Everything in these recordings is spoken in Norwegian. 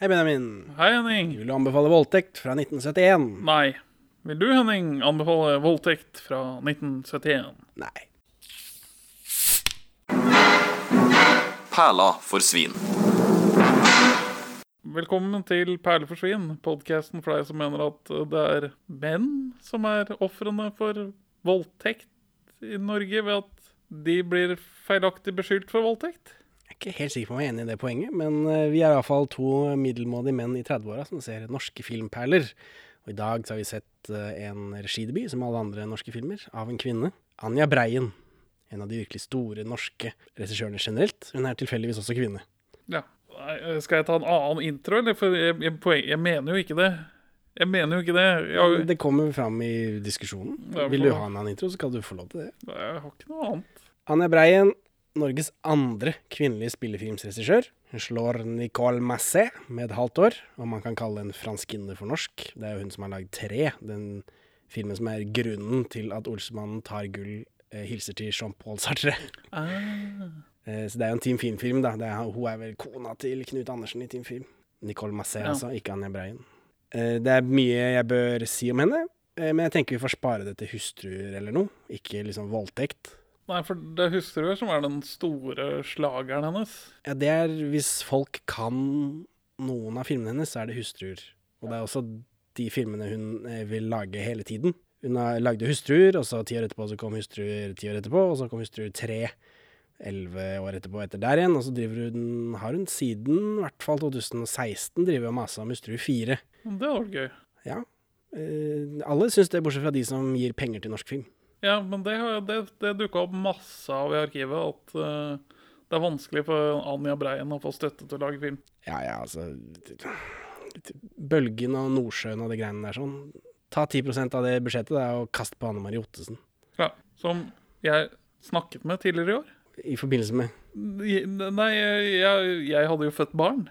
Hei, Benjamin. Hei, Henning. Vil du anbefale voldtekt fra 1971? Nei. Vil du, Henning, anbefale voldtekt fra 1971? Nei. Perla for svin. Velkommen til Perle for svin, podkasten for deg som mener at det er menn som er ofrene for voldtekt i Norge ved at de blir feilaktig beskyldt for voldtekt. Jeg er ikke helt sikker på om jeg er enig i det poenget, men eh, vi er iallfall to middelmådige menn i 30-åra som ser norske filmperler. Og i dag så har vi sett eh, en regidebut, som alle andre norske filmer, av en kvinne. Anja Breien. En av de virkelig store norske regissørene generelt. Hun er tilfeldigvis også kvinne. Ja. Skal jeg ta en annen intro, eller? For jeg, jeg, jeg mener jo ikke det. Jeg mener jo ikke det. Jeg, Det kommer fram i diskusjonen. Vil du ha en annen intro, så skal du få lov til det. jeg har ikke noe annet. Anja Breien, Norges andre kvinnelige spillefilmsregissør. Hun slår Nicole Masset med et halvt år, om man kan kalle en franskinne for norsk. Det er jo hun som har lagd Tre, den filmen som er grunnen til at Olsmannen tar gull, eh, hilser til Jean-Paul Sartre. Eh, så det er jo en Team Film-film, da. Det er, hun er vel kona til Knut Andersen i Team Film. Nicole Masset, Ja. altså, ikke Anja Breien. Eh, det er mye jeg bør si om henne, eh, men jeg tenker vi får spare det til hustruer eller noe, ikke liksom voldtekt. Nei, for det er hustruer som er den store slageren hennes. Ja, det er hvis folk kan noen av filmene hennes, så er det hustruer. Og det er også de filmene hun eh, vil lage hele tiden. Hun har lagde hustruer, og så ti år etterpå så kom hustruer ti år etterpå, og så kom hustruer tre elleve år etterpå etter der igjen. Og så driver hun, har hun siden i hvert fall 2016 driver og masa om hustruer 4. Det vært gøy. Ja. Eh, alle syns det, bortsett fra de som gir penger til norsk film. Ja, men det, det, det dukka opp masse av i arkivet at uh, det er vanskelig for Anja Breien å få støtte til å lage film. Ja, ja, altså Bølgen og Nordsjøen og det greiene der sånn. Ta 10% av det budsjettet der og kast på Anne Marie Ottesen. Ja, Som jeg snakket med tidligere i år. I forbindelse med Nei, jeg, jeg hadde jo født barn.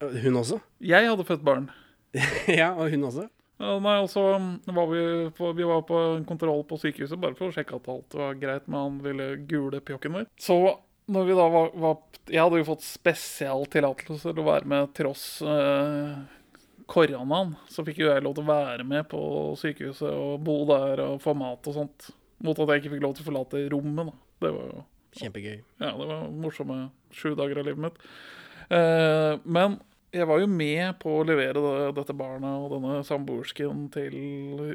Hun også? Jeg hadde født barn. ja, og hun også? Nei, altså var vi på, vi var på en kontroll på sykehuset bare for å sjekke at alt var greit med han lille gule pjokken vår. Så når vi da var, var Jeg hadde jo fått spesialtillatelse til å være med tross eh, koronaen. Så fikk jo jeg lov til å være med på sykehuset og bo der og få mat og sånt. Mot at jeg ikke fikk lov til å forlate rommet. da. Det var jo Kjempegøy. ja, det var morsomme sju dager av livet mitt. Eh, men jeg var jo med på å levere det, dette barnet og denne samboersken til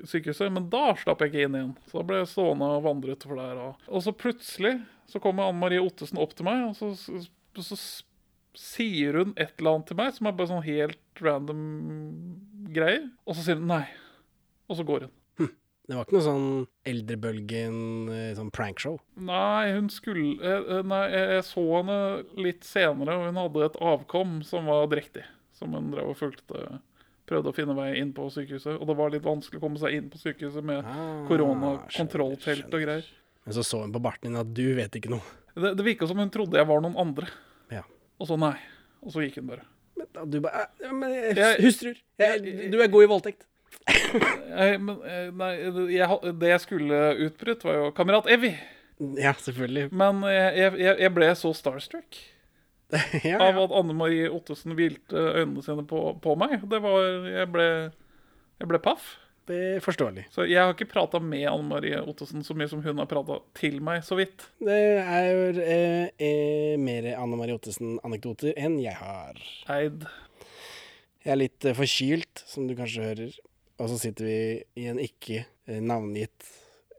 sykehuset, men da slapp jeg ikke inn igjen. Så da ble jeg stående og vandre utover der. Og, og så plutselig så kommer Anne Marie Ottesen opp til meg, og så, så, så sier hun et eller annet til meg som er bare sånn helt random greier. Og så sier hun nei. Og så går hun. Det var ikke noe sånn Eldrebølgen eh, sånn prankshow. Nei, hun skulle eh, eh, Nei, jeg så henne litt senere, og hun hadde et avkom som var drektig. Som hun drev og fulgte. Prøvde å finne vei inn på sykehuset. Og det var litt vanskelig å komme seg inn på sykehuset med Ah, koronakontrolltelt og greier. Men så så hun på barten din at du vet ikke noe. Det, det virka som hun trodde jeg var noen andre. Ja. Og så nei. Og så gikk hun bare. Men da du bare ja, men, Hustruer. Du er god i voldtekt. Jeg, men, eh, nei, jeg, det jeg skulle utbrutt, var jo kamerat Evy. Ja, selvfølgelig. Men jeg, jeg, ble så starstruck. ja, av at Anne Marie Ottesen hvilte øynene sine på, på meg. Det var Jeg ble, jeg ble paff. Det er forståelig. Så jeg har ikke prata med Anne Marie Ottesen så mye som hun har prata til meg, så vidt. Det er jo eh, eh, mer Anne Marie Ottesen-anekdoter enn jeg har. Eid. Jeg er litt eh, forkylt, som du kanskje hører. Og så sitter vi i en ikke eh, navngitt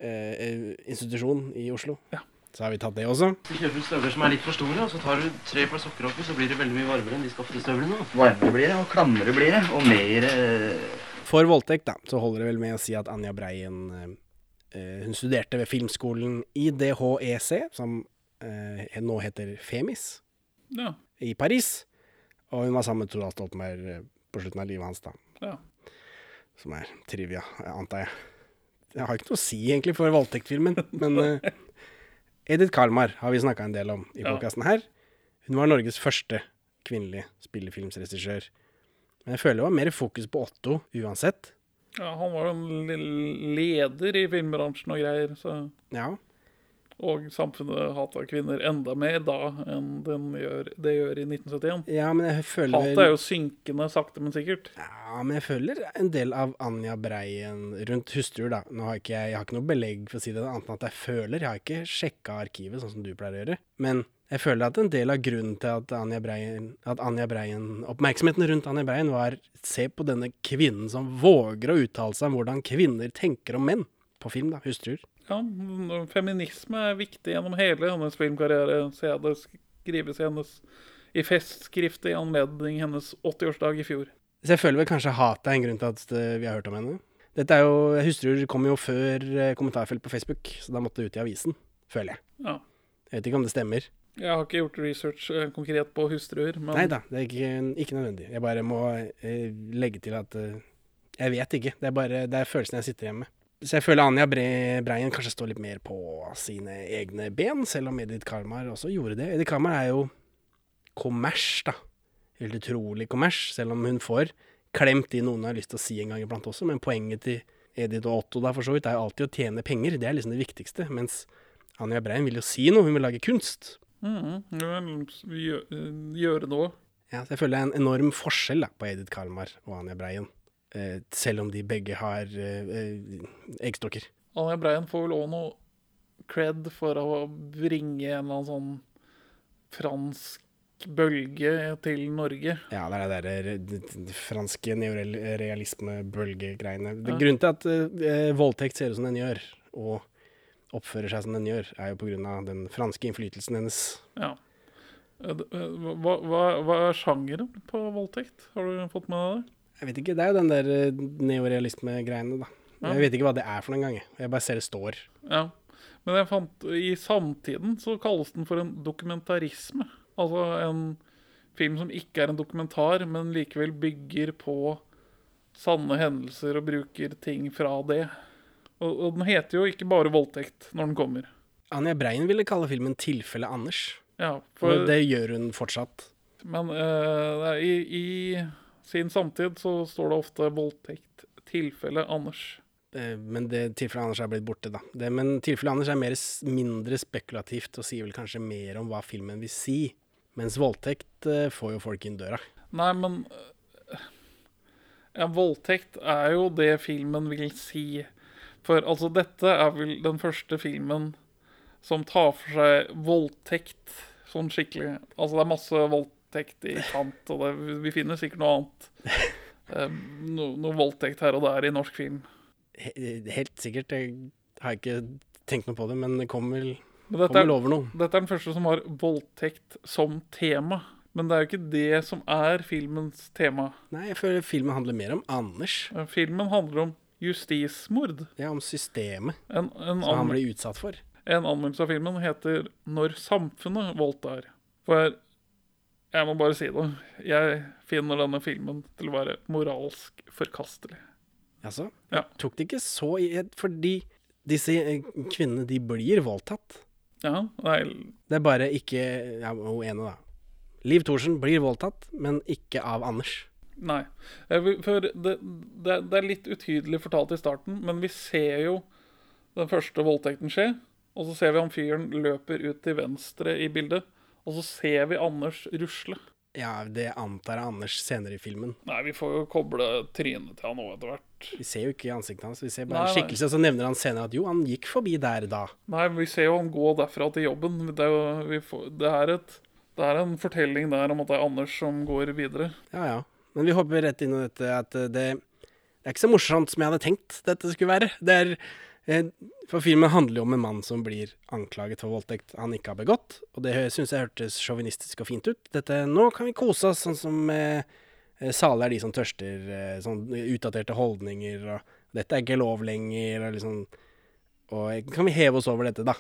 eh, eh, institusjon i Oslo. Ja. Så har vi tatt det også. Du kjøper støvler som er litt for store, og så tar du tre par sokker oppi, så blir det veldig mye varmere enn de skafte støvlene. Varmere blir det, og klammere blir det, og mer eh, For voldtekt, da, så holder det vel med å si at Anja Breien eh, eh, Hun studerte ved filmskolen IDHEC, som eh, nå heter Femis, Ja. i Paris. Og hun var sammen med Torvald Stoltenberg på slutten av livet hans, da. ja. Som er trivia, antar jeg. Jeg har ikke noe å si egentlig for voldtektfilmen, men uh, Edith Kalmar har vi snakka en del om i podkasten her. Hun var Norges første kvinnelige spillefilmsregissør. Men jeg føler det var mer fokus på Otto uansett. ja han var jo en leder i filmbransjen og greier, så Ja. Og samfunnet hater kvinner enda mer da enn den gjør, det gjør i 1971. Ja, men jeg føler Hatet er jo synkende sakte, men sikkert. Ja, men jeg føler en del av Anja Breien rundt hustruer, da. Nå har ikke jeg, jeg har ikke noe belegg for å si det, annet enn at jeg føler. Jeg har ikke sjekka arkivet, sånn som du pleier å gjøre. Men jeg føler at en del av grunnen til at Anja Breien, at Anja Breien Oppmerksomheten rundt Anja Breien var se på denne kvinnen som våger å uttale seg om hvordan kvinner tenker om menn. På film, da. Hustruer. Ja, Feminisme er viktig gjennom hele hennes filmkarriere. Ser jeg det skrives i hennes i festskriftet i anledning hennes 80-årsdag i fjor. Så jeg føler vel kanskje hatet er en grunn til at vi har hørt om henne. Dette er jo, Hustruer kom jo før eh, kommentarfelt på Facebook, så da måtte det ut i avisen. Føler jeg. Ja. Jeg vet ikke om det stemmer. Jeg har ikke gjort research eh, konkret på hustruer, men Nei da, det er ikke, ikke nødvendig. Jeg bare må eh, legge til at Jeg vet ikke. Det er bare det er følelsen jeg sitter igjen med. Så jeg føler Anja Bre Breien kanskje står litt mer på sine egne ben, selv om Edith Karmar også gjorde det. Edith Karmar er jo kommers, da. Helt utrolig kommers, selv om hun får klemt i noen har lyst til å si en gang iblant også. Men poenget til Edith og Otto da for så vidt er jo alltid å tjene penger. Det er liksom det viktigste. Mens Anja Breien vil jo si noe, hun vil lage kunst. Mm, hun vil gjør gjøre noe. Ja, så jeg føler det er en enorm forskjell da, på Edith Karmar og Anja Breien. Eh, selv om de begge har eh, eh, eggstokker. Anja Breien får vel òg noe cred for å bringe en eller annen sånn fransk bølge til Norge. Ja, det er det der franske neorealisme-bølgegreiene. Ja. Grunnen til at eh, voldtekt ser ut som den gjør, og oppfører seg som den gjør, er jo av den franske innflytelsen hennes. Ja. Hva, hva, hva er sjangeren på voldtekt? Har du fått med deg det? Jeg vet ikke, det er jo den der eh, neorealisme-greiene, da. Ja. Jeg vet ikke hva det er for noen gang. jeg. Bare ser det står. Ja. Men jeg fant, i samtiden så kalles den for en dokumentarisme. Altså en film som ikke er en dokumentar, men likevel bygger på sanne hendelser og bruker ting fra det. Og, og den heter jo ikke bare 'Voldtekt' når den kommer. Anja Breien ville kalle filmen 'Tilfelle Anders'. Ja, Og for, det gjør hun fortsatt. Men uh, i, i sin samtid så står det ofte 'Voldtekt'. Tilfelle Anders. Eh, Men det tilfellet Anders er blitt borte, da. Det, men tilfellet Anders er mer, mindre spekulativt og sier vel kanskje mer om hva filmen vil si. Mens voldtekt eh, får jo folk inn døra. Nei, men øh, Ja, voldtekt er jo det filmen vil si. For altså, dette er vel den første filmen som tar for seg voldtekt sånn skikkelig. Altså, det er masse voldtekt i kant, og det, vi finner sikkert noe annet. No, noe voldtekt her og der i norsk film. Helt sikkert. Jeg har ikke tenkt noe på det, men det kommer vel vel over noe. dette er den første som har voldtekt som tema. Men det er jo ikke det som er filmens tema. Nei, jeg føler filmen handler mer om Anders. Filmen handler om justismord. Ja, om systemet En, en, som han blir utsatt for. en anmeldelse av filmen heter 'Når samfunnet voldtar'. For jeg må bare si det. Jeg finner denne filmen til å være moralsk forkastelig. Altså, Ja. tok det ikke så i Fordi disse eh, kvinnene, de blir voldtatt. Ja, nei, Det er bare ikke Ja, hun ene, da. Liv Thorsen blir voldtatt, men ikke av Anders. nei. For det, det, det er litt utydelig fortalt i starten, men vi ser jo den første voldtekten skje. Og så ser vi han fyren løper ut til venstre i bildet. Og så ser vi Anders rusle. Ja, det antar jeg Anders senere i filmen. Nei, vi får jo koble trynet til han òg etter hvert. Vi ser jo ikke ansiktet hans, vi ser bare Nei, en skikkelse, og så nevner han senere at jo, han gikk forbi der da. Nei, vi ser jo han gå derfra til jobben. Det er, jo, vi får, det er, et, det er en fortelling der om at det er Anders som går videre. Ja ja. Men vi hopper rett inn i dette at det, det er ikke så morsomt som jeg hadde tenkt dette skulle være. Det er For filmen handler jo om en mann som blir anklaget for voldtekt han ikke har begått. Og det syns jeg hørtes sjåvinistisk og fint ut. Dette, nå kan vi kose oss sånn som eh, salig er de som tørster. Eh, sånn utdaterte holdninger og Dette er ikke lov lenger. Og liksom Og eh, kan vi heve oss over dette, da.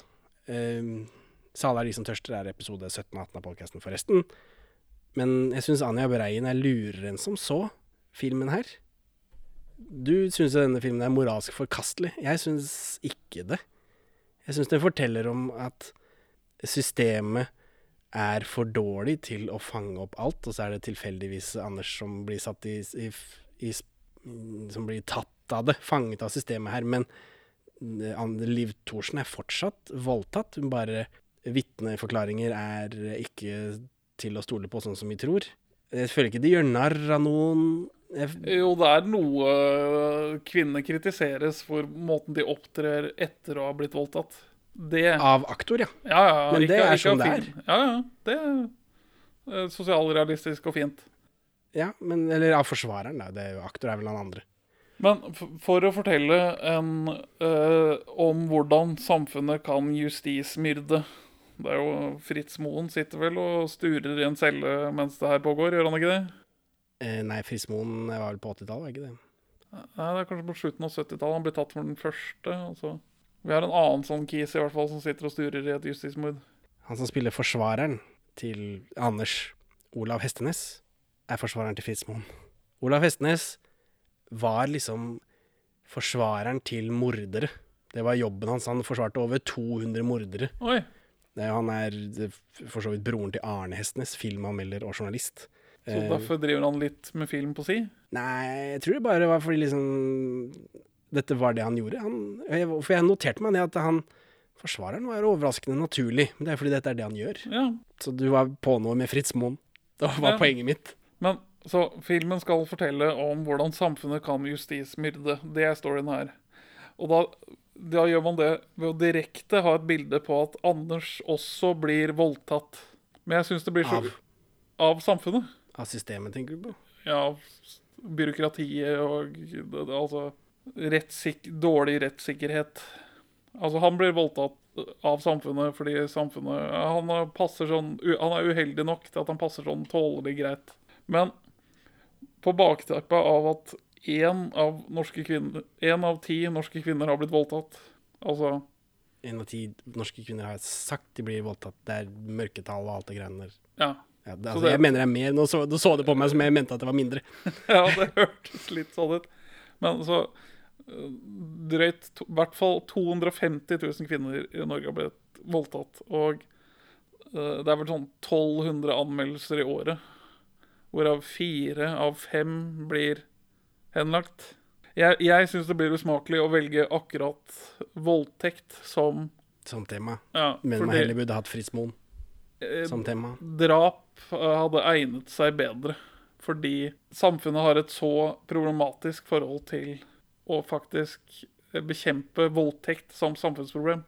Eh, salig er de som tørster er episode 17 og 18 av podkasten, forresten. Men jeg syns Anja Breien er lurere enn som så, filmen her. Du syns denne filmen er moralsk forkastelig. Jeg syns ikke det. Jeg syns den forteller om at systemet er for dårlig til å fange opp alt, og så er det tilfeldigvis Anders som blir i, i, i Som blir tatt av det, fanget av systemet her. Men eh, Liv Thorsen er fortsatt voldtatt. Hun bare Vitneforklaringer er ikke til å stole på, sånn som vi tror. Jeg føler ikke de gjør narr av noen. Jo, det er noe kvinner kritiseres for måten de opptrer etter å ha blitt voldtatt. Det av aktor, ja. ja. Men det er sånn det er. Ja, ja. Det er eh, sosialrealistisk og fint. ja men, eller av forsvareren, da. Det er jo, aktor er vel han andre. Men for å fortelle en, eh, om hvordan samfunnet kan justismyrde Det er jo Fritz Moen sitter vel og sturer i en celle mens det her pågår, gjør han ikke det? Eh, nei, Frismoen var vel på 80-tallet, var ikke det? Nei, det er kanskje på slutten av 70-tallet han blir tatt for den første. Altså. Vi har en annen sånn kis i hvert fall som sitter og sturer i et justismord. Han som spiller forsvareren til Anders, Olav Hestenes, er forsvareren til Frismoen. Olav Hestenes var liksom forsvareren til mordere. Det var jobben hans. Han forsvarte over 200 mordere. Oi! Han er for så vidt broren til Arne Hestenes, filmanmelder og journalist. Så Eh, derfor driver han litt med film på si? Nei, jeg tror det bare var fordi liksom Dette var det han gjorde. Han, jeg, for jeg noterte meg det at han Forsvareren var overraskende naturlig, men det er fordi dette er det han gjør. Ja. Så du var på noe med Fritz Moen. Det var Ja. poenget mitt. Men så filmen skal fortelle om hvordan samfunnet kan justismyrde. Det er storyen her. Og da, da gjør man det ved å direkte ha et bilde på at Anders også blir voldtatt. Men jeg syns det blir så Av? Av samfunnet. Av systemet, tenker du på? Ja, byråkratiet og altså rettssik dårlig rettssikkerhet. Altså, han blir voldtatt av samfunnet fordi samfunnet Han sånn Han er uheldig nok til at han passer sånn tålelig greit. Men på bakteppet av at én av, kvinner, en av ti norske kvinner har blitt voldtatt Altså En av ti norske kvinner har sagt de blir voldtatt. Det er mørketall og alt det greiene der. Ja. Ja, det, altså, det- Jeg mener det er mer. Nå så, så det på meg som jeg mente at det var mindre. Ja, det hørtes litt sånn ut. Men så eh, drøyt i hvert fall 250 000 kvinner i Norge har blitt voldtatt. Og uh, det er vel sånn 1200 anmeldelser i året. Hvorav fire av fem blir henlagt. Jeg, jeg syns det blir usmakelig å velge akkurat voldtekt som Som tema. ja, Men man heller burde hatt Fritz Moen som tema. drap eh, hadde egnet seg bedre. Fordi samfunnet har et så problematisk forhold til å faktisk bekjempe voldtekt som samfunnsproblem.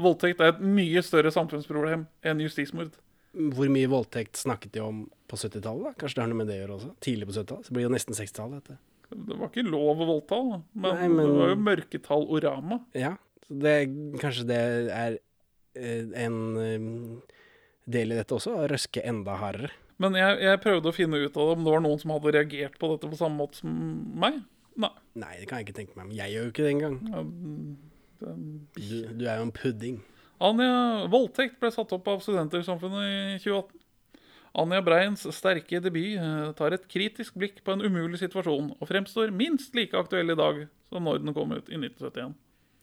Voldtekt er et mye større samfunnsproblem enn justismord. Hvor mye voldtekt snakket de om på 70-tallet? Kanskje det har noe med det å gjøre også? Tidlig på 70-tallet? Så blir det jo nesten 60-tallet. dette. Det var ikke lov å voldta, men, Nei, men- det var jo mørketall-orama. Ja, så det, kanskje det er eh, en eh, del i dette også, og røske enda hardere. Men jeg, jeg prøvde å finne ut av om det var noen som hadde reagert på dette på samme måte som meg. Nei. Nei, det kan jeg ikke tenke meg, men jeg gjør jo ikke det engang. Ja, Du, du er jo en pudding. Anja Voldtekt ble satt opp av Studentersamfunnet i 2018. Anja Breins sterke debut eh, tar et kritisk blikk på en umulig situasjon, og fremstår minst like aktuell i dag som når den kom ut i 1971.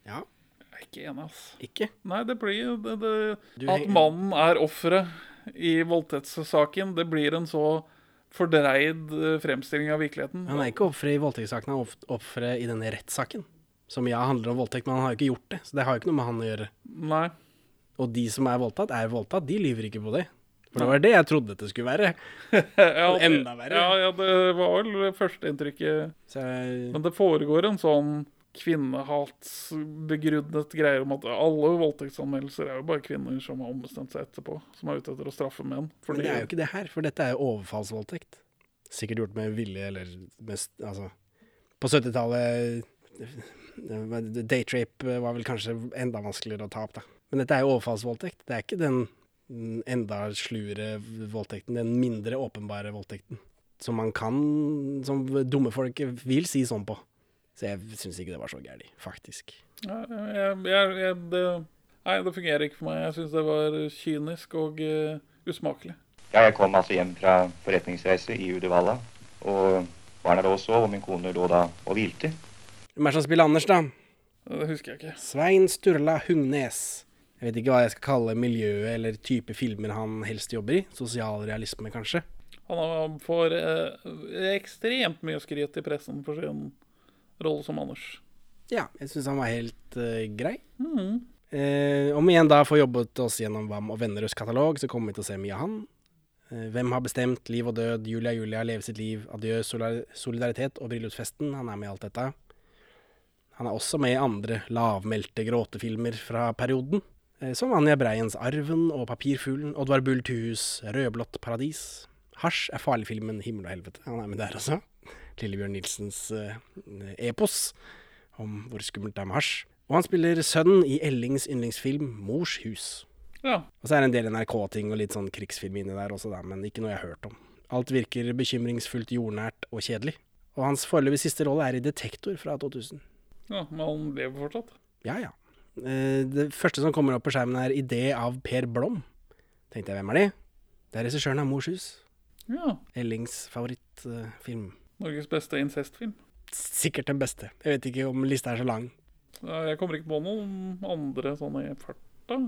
Ja, er ikke enig, ass. ikke? Nei, det blir det, det, Du At mannen er offeret i voldtektssaken, det blir en så fordreid eh, fremstilling av virkeligheten. Han er ikke offeret i voldtektssaken, han er off- offeret i denne rettssaken. Som ja, handler om voldtekt, men han har jo ikke gjort det. Så det har jo ikke noe med han å gjøre. Nei. Og de som er voldtatt, er voldtatt. De lyver ikke på det. For det var det jeg trodde det skulle være. Ja, det- Enda verre. Ja, ja, det var vel førsteinntrykket. Jeg, Men det foregår en sånn kvinnehatsbegrunnet greier om at alle voldtektsanmeldelser er jo bare kvinner som har ombestemt seg etterpå, som er ute etter å straffe menn. men det er jo ikke det her, for dette er jo overfallsvoldtekt. Sikkert gjort med vilje, eller mest Altså På 70-tallet Daytrape var vel kanskje enda vanskeligere å ta opp, da. Men dette er jo overfallsvoldtekt. Det er ikke den mm, enda sluere voldtekten, den mindre åpenbare voldtekten. Som man kan Som dumme folk vil si sånn på. Så jeg syns ikke det var så gærent, faktisk. ja, jeg, jeg, jeg, det, Nei, det fungerer ikke for meg. Jeg syns det var kynisk og uh, usmakelig. Ja, jeg kom altså hjem fra forretningsreise i Uddevalla. Og barna lå og sov, og min kone lå da og hvilte. Hvem er det som spiller Anders, da? Det husker jeg ikke. Svein Sturla Hungnes. Jeg vet ikke hva jeg skal kalle miljøet eller type filmer han helst jobber i. Sosialrealisme, kanskje. Han får eh, ekstremt mye skryt i pressen for sin rolle som Anders. Ja, jeg syns han var helt uh, grei. Mm. Eh, om igjen da får jobbet oss gjennom Vam og Vennerøds katalog, så kommer vi til å se mye av han. Eh, hvem har bestemt liv og død, Julia Julia, leve sitt liv, adjø, solidaritet og bryllupsfesten. Han er med i alt dette. Han er også med i andre lavmælte gråtefilmer fra perioden. Som Anja Breiens Arven og Papirfuglen, Oddvar Bull Tuhus, Rødblått paradis. Hasj er farlig-filmen Himmel og helvete. Han er med der også. Lillebjørn Nilsens eh, epos om hvor skummelt det er med hasj. Og han spiller sønnen i Ellings yndlingsfilm Mors hus. Ja. Og så er det en del NRK-ting og litt sånn krigsfilm inni der også, der, men ikke noe jeg har hørt om. Alt virker bekymringsfullt jordnært og kjedelig. Og hans foreløpig siste rolle er i Detektor fra 2000. ja, men han lever fortsatt. Ja, ja. Eh, Det første som kommer opp på skjermen er Idé av Per Blom. Tenkte jeg, hvem er de? Det er regissøren av Mors hus. Ja. Ellings favorittfilm. Norges beste incestfilm. Sikkert den beste. Jeg vet ikke om lista er så lang. Jeg kommer ikke på noen andre sånne i farta.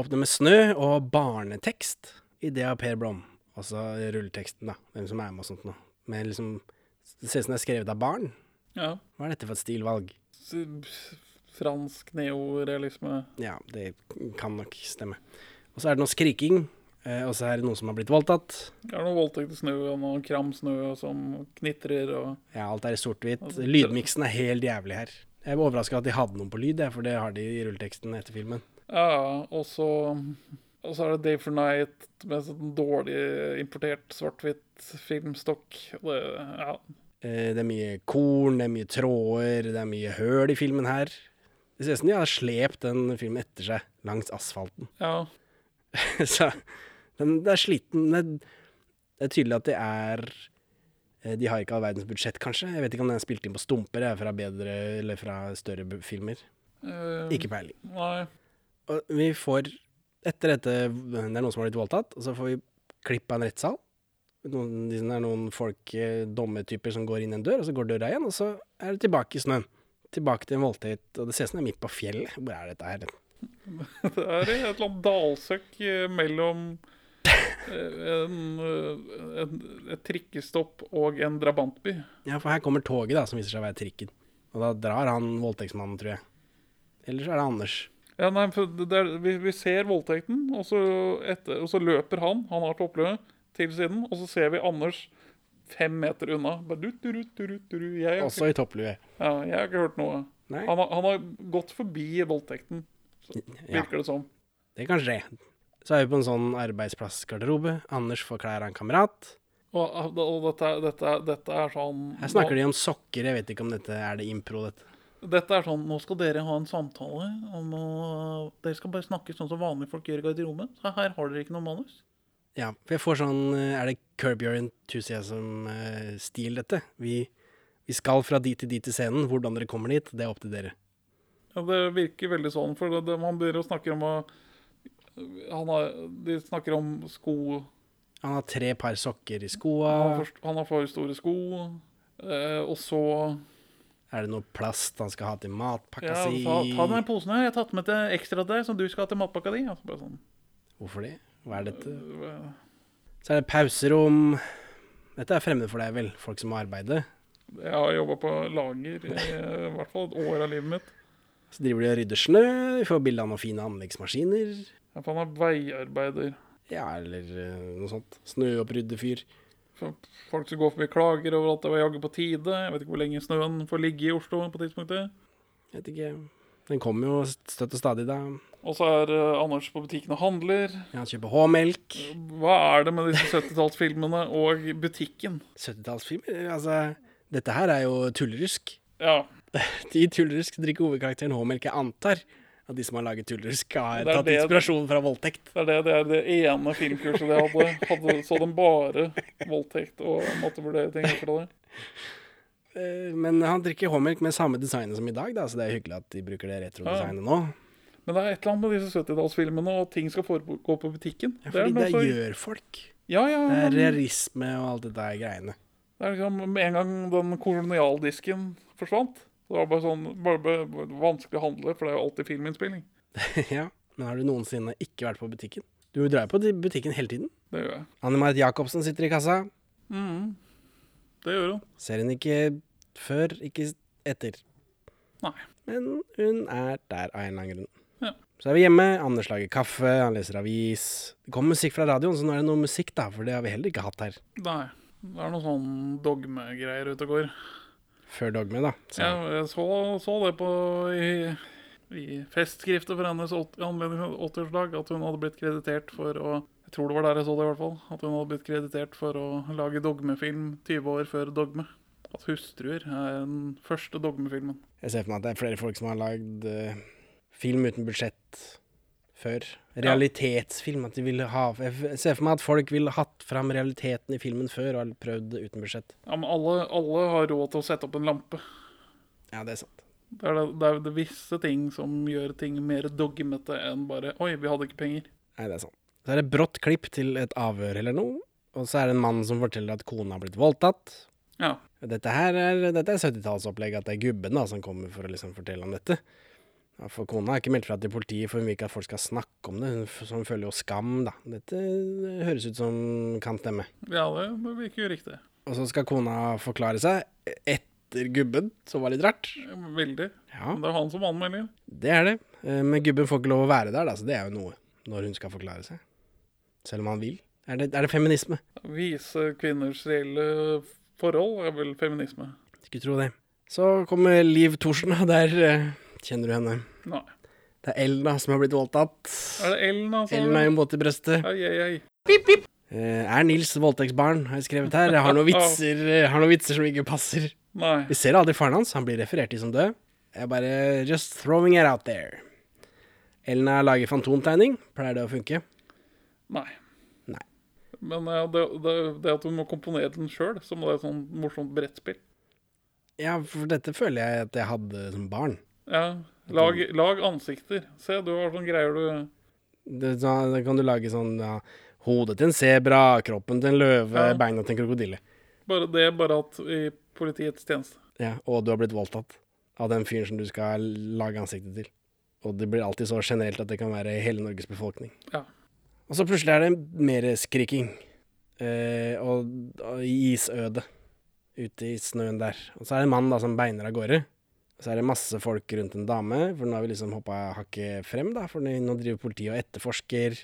Åpne med snø og barnetekst. i det av Per Blom. Altså rulleteksten, da. Hvem som er med og sånt noe. Men liksom Det ser ut som det er skrevet av barn. Ja. Hva er dette for et stilvalg? Fransk neorealisme. Ja, det kan nok stemme. Og så er det noe skriking. Eh, Og så er det noen som har blitt voldtatt. Det er noe voldtekt i snøen og kram snø som knitrer og Ja, alt er i sort-hvitt. Altså, Lydmiksen er helt jævlig her. Jeg var overraska at de hadde noen på lyd, for det har de i rulleteksten etter filmen. Ja, og så og så er det Day for Night med sånn dårlig importert svart-hvitt filmstokk. Det, ja. Eh, Det er mye korn, det er mye tråder, det er mye høl i filmen her. Det ser ut som de har slept den filmen etter seg langs asfalten. ja. Så den, det er sliten. Det, er tydelig at det er eh, De har ikke all verdens budsjett, kanskje. Jeg vet ikke om den er spilt inn på stumper jeg, fra bedre eller fra større filmer. Uh, Ikke peiling. Nei. Og vi får Etter dette Det er noen som har blitt voldtatt, og så får vi klipp av en rettssal. Noen, det er noen folk, dommetyper, dommertyper, som går inn en dør, og så går døra igjen, og så er det tilbake i snøen. Tilbake til en voldtekt, og det ser ut som det er midt på fjellet. Hvor er dette her? Det er et eller annet dalsøkk eh, mellom eh, en, eh, en, et trikkestopp og en drabantby. Ja, for her kommer toget, da, som viser seg å være trikken. Og da drar han voldtektsmannen, tror jeg. Eller så er det Anders. Ja, nei, er, vi, vi ser voldtekten, og så, etter, og så løper han, han har toppløpet, til siden, og så ser vi Anders fem meter unna. Bare du, du, du. Jeg, Også i topplue. ja, jeg har ikke hørt noe. Han har, han har gått forbi voldtekten, ja, virker det som. det kan skje. Så er vi på en sånn arbeidsplassgarderobe. Anders får klær av en kamerat. Og, og dette, dette, dette er sånn Her snakker de om sokker. Jeg vet ikke om dette er det impro, dette. Dette er sånn, nå skal dere ha en samtale om å Dere skal bare snakke sånn som vanlige folk gjør i garderoben. Så her har dere ikke noe manus. Ja, for jeg får sånn eh, Er det Curb Your Enthusiasm-stil, dette? Vi, vi skal fra dit til dit til scenen. Hvordan dere kommer dit, det er opp til dere. Ja, det virker veldig sånn, for det, man begynner å snakke om å har, De snakker om sko. Han har tre par sokker i Han skoa. har for, han har for store sko. Eh, og så Er det noe plast han skal ha til matpakka ja, si? ta, ta den posen her. Jeg har tatt med til ekstra deg, som du skal ha til matpakka di. Altså, sånn. Hvorfor det? Hva er dette? eh, Så er det pauserom. Dette er fremmed for deg, vel? Folk som må arbeide. Jeg har jobba på lager i i hvert fall et år av livet mitt. Så driver de og rydder snø. Vi får bilde av noen fine anleggsmaskiner. Ja, for Han er veiarbeider. Ja, eller eh, noe sånt. Snøoppryddefyr. Folk som går forbi klager over at det var jaggu på tide. Jeg vet ikke hvor lenge snøen får ligge i Oslo på tidspunktet. Jeg Vet ikke. Den kommer jo støtt og stadig, da. Og så er eh, Anders på butikken og handler. Ja, Han kjøper H-melk. Hva er det med disse 70-tallsfilmene og butikken? 70-tallsfilmer. Altså, dette her er jo tullerusk. Ja, I tullerusk drikker hovedkarakteren H-melk. Jeg antar at de som har laget Tuller, skal Det er tatt det- inspirasjon fra voldtekt. det er det, det er det ene filmkurset de hadde. hadde så de bare voldtekt og måtte vurdere ting ut fra det. Eh, Men han drikker H-melk med samme designet som i dag, da, så det er hyggelig at de bruker det retrodesignet nå. Men det er et eller annet med disse 70-tallsfilmene og ting skal foregå på butikken. Ja, Det fordi det så- gjør folk. Ja, ja, Det er realisme og alt dette der greiene. Det er liksom Med en gang den kolonialdisken forsvant, så det var bare sånn bare, bare, vanskelig å handle, for det er jo alltid filminnspilling. ja, Men har du noensinne ikke vært på butikken? Du drar jo på butikken hele tiden. Det gjør jeg. Anne Marit Jacobsen sitter i kassa. Mm. Det gjør hun. Ser hun ikke før, ikke etter. Nei. Men hun er der av en eller annen grunn. Ja. Så er vi hjemme, Anders lager kaffe, han leser avis. Det kommer musikk fra radioen, så nå er det noe musikk, da, for det har vi heller ikke hatt her. Nei. Det er noen sånn dogmegreier ute og går. Før Dogme, da. Så. Ja, jeg så, så det på i, i festskriftet for hennes anledning av 80-årsdag, at hun hadde blitt kreditert for å Jeg tror det var der jeg så det, i hvert fall. At hun hadde blitt kreditert for å lage dogmefilm 20 år før Dogme. At 'Hustruer' er den første dogmefilmen. Jeg ser for meg at det er flere folk som har lagd uh, film uten budsjett før. Realitetsfilm. At de vil ha Jeg ser for meg at folk ville hatt fram realiteten i filmen før og prøvd det uten budsjett. Ja, men alle, alle har råd til å sette opp en lampe. Ja, det er sant. Det er, det, det er visse ting som gjør ting mer dogmete enn bare 'oi, vi hadde ikke penger'. Nei, det er sant. Så er det brått klipp til et avhør eller noe, og så er det en mann som forteller at kona har blitt voldtatt. Ja. Dette her er, dette er 70-tallsopplegget, at det er gubben da som kommer for å liksom fortelle om dette. Ja, for kona har ikke meldt fra til politiet, for hun vil ikke at folk skal snakke om det. Så hun føler jo skam, da. Dette høres ut som kan stemme. Ja, det, virker jo riktig. Og så skal kona forklare seg etter gubben, som var litt rart. Veldig. Ja, det er han som anmelder. det er det. Eh, Men gubben får ikke lov å være der, da, så det er jo noe når hun skal forklare seg. Selv om han vil. Er det, er det feminisme? Vise kvinners reelle forhold er vel feminisme. Skulle tro det. Så kommer Liv Thorsen, og der eh, kjenner du henne. Nei. Det er Elna som har blitt voldtatt. Er det Elna som Elna er jo våt i brøstet. Ai, ai, ai. Eh, Er Nils voldtektsbarn, har jeg skrevet her. Jeg har noen vitser, eh, har noen vitser som ikke passer. Nei. Vi ser aldri faren hans, han blir referert til som død. Jeg er bare just throwing it out there. Elna lager fantomtegning. Pleier det å funke? Nei. Nei. Men ja, det, det, det at hun må komponere den sjøl, som det er et sånn morsomt brettspill Ja, for dette føler jeg at jeg hadde som barn. Ja. Lag, lag ansikter. Se, du har sånne greier du Det, da, da kan du lage sånn ja, Hodet til en sebra, kroppen til en løve, Ja. beina til en krokodille. Bare det, bare at i politiets tjeneste. Ja, og du har blitt voldtatt av den fyren som du skal lage ansiktet til. Og det blir alltid så generelt at det kan være hele Norges befolkning. Ja. Og så plutselig er det mer skriking. Eh, og, og isøde. Ute i snøen der. Og så er det en mann da som beiner av gårde. Så er det masse folk rundt en dame, for nå har vi liksom hoppa hakket frem, da. For nå driver politiet og etterforsker.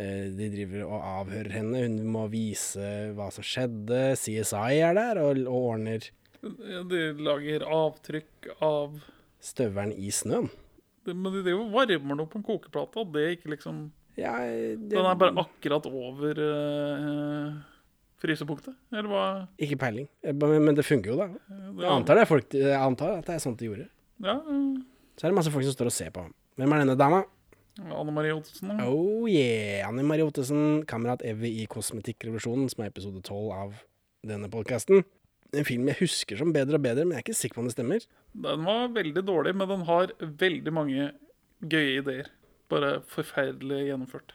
Eh, de driver og avhører henne. Hun må vise hva som skjedde. CSI er der og, og ordner De lager avtrykk av støvelen i snøen. det, Men de driver og varmer noe på en kokeplate, og det er ikke liksom Ja, det, Den er bare akkurat over eh, frysepunktet, eller hva? Ikke peiling. Eh, Men det funker jo, da. Jeg antar, det er folk, jeg antar at det er sånt de gjorde. Ja, Så er det masse folk som står og ser på. Hvem er denne dama? Anne Marie Ottesen. da. Oh yeah! Anne Marie Ottesen, kamerat Evy i Kosmetikkrevolusjonen, som er episode tolv av denne podkasten. En film jeg husker som bedre og bedre, men jeg er ikke sikker på om det stemmer. Den var veldig dårlig, men den har veldig mange gøye ideer. Bare forferdelig gjennomført.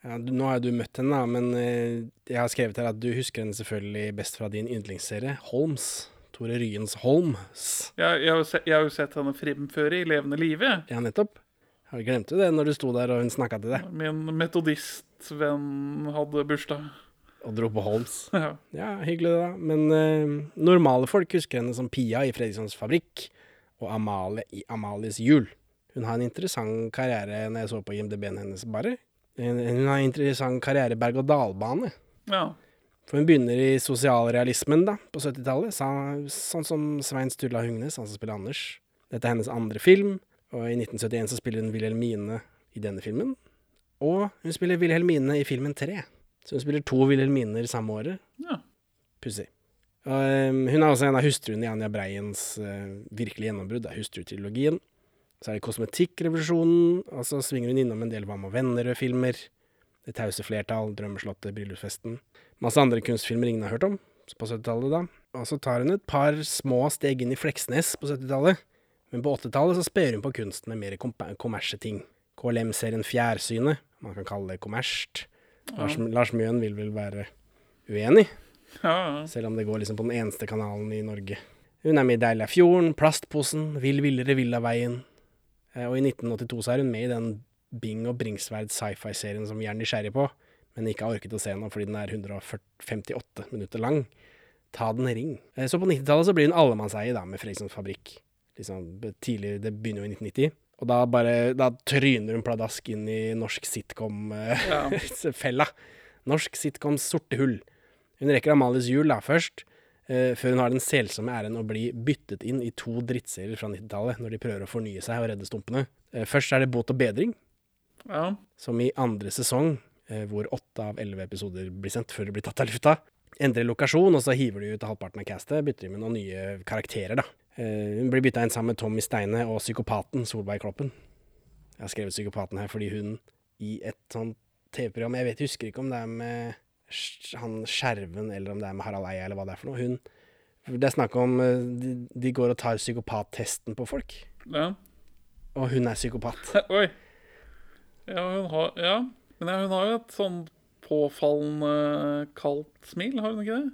Ja, du, nå har jo du møtt henne, da, men eh, jeg har skrevet her at du husker henne selvfølgelig best fra din yndlingsserie, Holms. Tore Ryens Holms. Jeg, jeg, har, jo se, jeg har jo sett henne fremføre i levende live. Ja, nettopp. Jeg glemte glemt det når du sto der og hun snakka til deg Min metodistvenn hadde bursdag. og dro på Holms. Ja. Ja, hyggelig det, da. Men eh, normale folk husker henne som Pia i Fredrikssons Fabrikk og Amalie i Amalies jul. Hun har en interessant karriere når jeg så på IMDb-en hennes, bare. Hun har en interessant karriere berg-og-dal-bane. ja. For hun begynner i sosialrealismen da, på 70-tallet, sa- sånn som Svein Sturla Hungnes, han som spiller Anders. Dette er hennes andre film, og i 1971 så spiller hun Wilhelmine i denne filmen. Og hun spiller Wilhelmine i filmen 3. Så hun spiller to Wilhelminer samme året. ja. Pussig. Ehm, hun er også en av hustruene i Anja Breiens uh, virkelige gjennombrudd, det er hustrutrilogien. Så er det Kosmetikkrevolusjonen, og så svinger hun innom en del Hva med venner-filmer. Det tause flertall, Drømmeslottet, Bryllupsfesten. Masse andre kunstfilmer ingen har hørt om på 70-tallet, da. Og så tar hun et par små steg inn i Fleksnes på 70-tallet. Men på 80-tallet så sper hun på kunsten med mer kom kommersie ting. KLM-serien Fjærsynet, man kan kalle det kommersielt. Lars, Lars Mjøen vil vel være uenig? ja, ja. Selv om det går liksom på den eneste kanalen i Norge. Hun er med i Deilig er fjorden, Plastposen, Vill villere Villaveien. Eh, Og i 1982 så er hun med i den Bing og Bringsværd sci-fi-serien som vi er nysgjerrig på, men ikke har orket å se nå fordi den er 158 minutter lang. Ta den ring. Eh, Så på 90-tallet så blir hun allemannseie da, med Fredrikssons Fabrikk. liksom tidlig Det begynner jo i 1990. Og da bare Da tryner hun pladask inn i norsk sitcom-fella. norsk sitcoms sorte hull. Hun rekker Amalies jul da først, eh, før hun har den selsomme æren å bli byttet inn i to drittserier fra 90-tallet, når de prøver å fornye seg og redde stumpene. Eh, først er det Båt og bedring, Ja. som i andre sesong, eh, hvor åtte av elleve episoder blir sendt før de blir tatt av lufta. Endrer lokasjon, og så hiver de ut halvparten av castet, bytter de med noen nye karakterer, da. Eh, hun blir bytta inn sammen med Tommy Steine og psykopaten Solveig Kloppen. Jeg har skrevet psykopaten her fordi hun i et sånt TV-program, jeg vet, husker ikke om det er med han Skjerven, eller om det er med Harald Eia, eller hva det er for noe. Hun Det er snakk om eh, de, de går og tar psykopattesten på folk, ja. og hun er psykopat. Oi. Ja, hun har Ja. Men ja, hun har jo et sånn påfallende kaldt smil, har hun ikke det?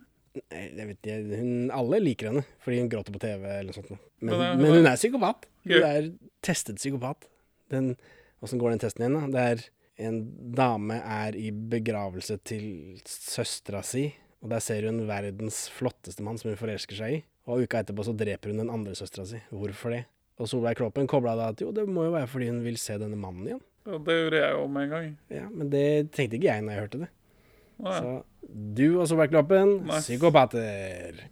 Nei, Jeg vet ikke, hun, Alle liker henne fordi hun gråter på TV eller noe sånt. Men, Men, eh, men, hun er- er psykopat. Hun er testet psykopat. Den, Åssen går den testen igjen? da? Det er en dame er i begravelse til søstera si, og der ser hun verdens flotteste mann som hun forelsker seg i. Og uka etterpå så dreper hun den andre søstera si. Hvorfor det? Og Solveig Kloppen kobla da at jo, det må jo være fordi hun vil se denne mannen igjen. Ja, det gjorde jeg jo med en gang. Ja, Men det tenkte ikke jeg når jeg hørte det. Nei. Så du og Solveig Kloppen, Nice. psykopater.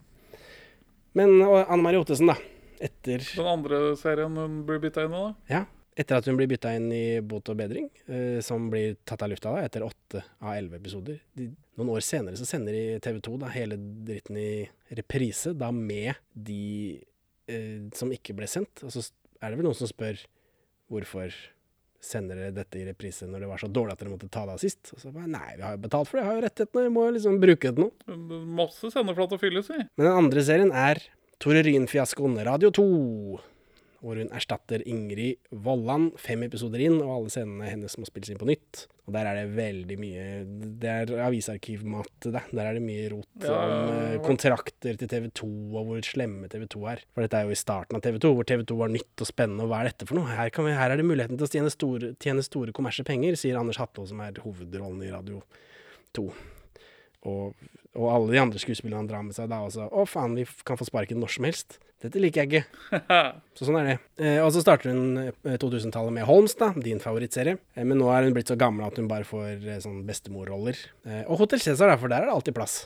Men Anne Marie Ottesen, da. Etter, Den andre serien hun blir bytta inn i, da? ja, etter at hun blir bytta inn i Bot og bedring, eh, som blir tatt av lufta da, etter åtte av elleve episoder de, Noen år senere så sender de TV 2 da, hele dritten i reprise, da med de eh, som ikke ble sendt. Og så er det vel noen som spør hvorfor sender dere dette i reprise når det var så dårlig at dere måtte ta det av sist? Og så bare nei, vi har jo betalt for det, vi har jo rettighetene, vi må jo liksom bruke det til noe. Masse sendeflate fylles i. Men den andre serien er Tore Ryen-fiaskoen Radio 2. Hvor hun erstatter Ingrid Vollan fem episoder inn, og alle scenene hennes må spilles inn på nytt. Og der er det veldig mye Det er avisarkivmat, det. Der er det mye rot Ja, om eh, kontrakter til TV 2, og hvor slemme TV 2 er. For dette er jo i starten av TV 2, hvor TV 2 var nytt og spennende, og hva er dette for noe? Her, kan vi, her er det muligheten til å tjene store, tjene store kommersielle penger, sier Anders Hatlo, som er hovedrollen i Radio 2. Og, og alle de andre skuespillerne drar med seg da også. Å, faen, vi kan få sparken når som helst. Dette liker jeg ikke. Så sånn er det. Eh, og så starter hun eh, 2000-tallet med Holmes, da, din favorittserie. Eh, men nå er hun blitt så gammel at hun bare får eh, sånn bestemorroller. Eh, og Hotell Cæsar, da, for der er det alltid plass.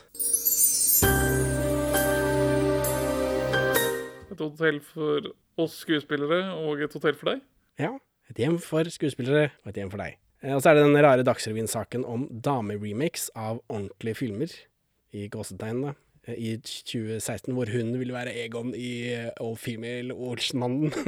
Et hotell for oss skuespillere og et hotell for deg. Ja. Et hjem for skuespillere og et hjem for deg. Eh, og så er det den rare Dagsrevyen-saken om dameremakes av ordentlige filmer, i gåsetegn, da. eh, I 2016, hvor hun ville være Egon i eh, All Female Olsenmannen.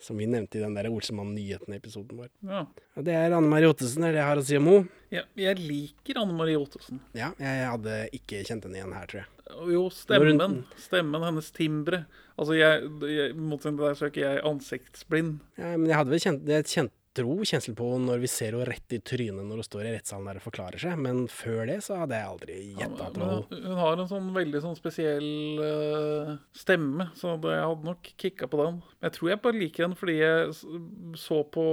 Som vi nevnte i den der Olsenmann-nyhetene-episoden vår. Ja. Det er Anne Marie Ottesen, det er det jeg har å si om henne. Jeg, jeg liker Anne Marie Ottesen. Ja, jeg hadde ikke kjent henne igjen her, tror jeg. Jo, stemmen. Stemmen, hennes timbre. Altså, jeg, jeg, motsatt deg, så er ikke jeg ansiktsblind. Ja, men jeg hadde vel kjent, jeg kjent, tro kjensel på når vi ser henne rett i trynet når hun står i rettssalen der og forklarer seg, men før det så hadde jeg aldri gjetta at det hun, hun har en sånn veldig sånn spesiell uh, stemme, så jeg hadde nok kicka på den. Jeg tror jeg bare liker henne fordi jeg så på.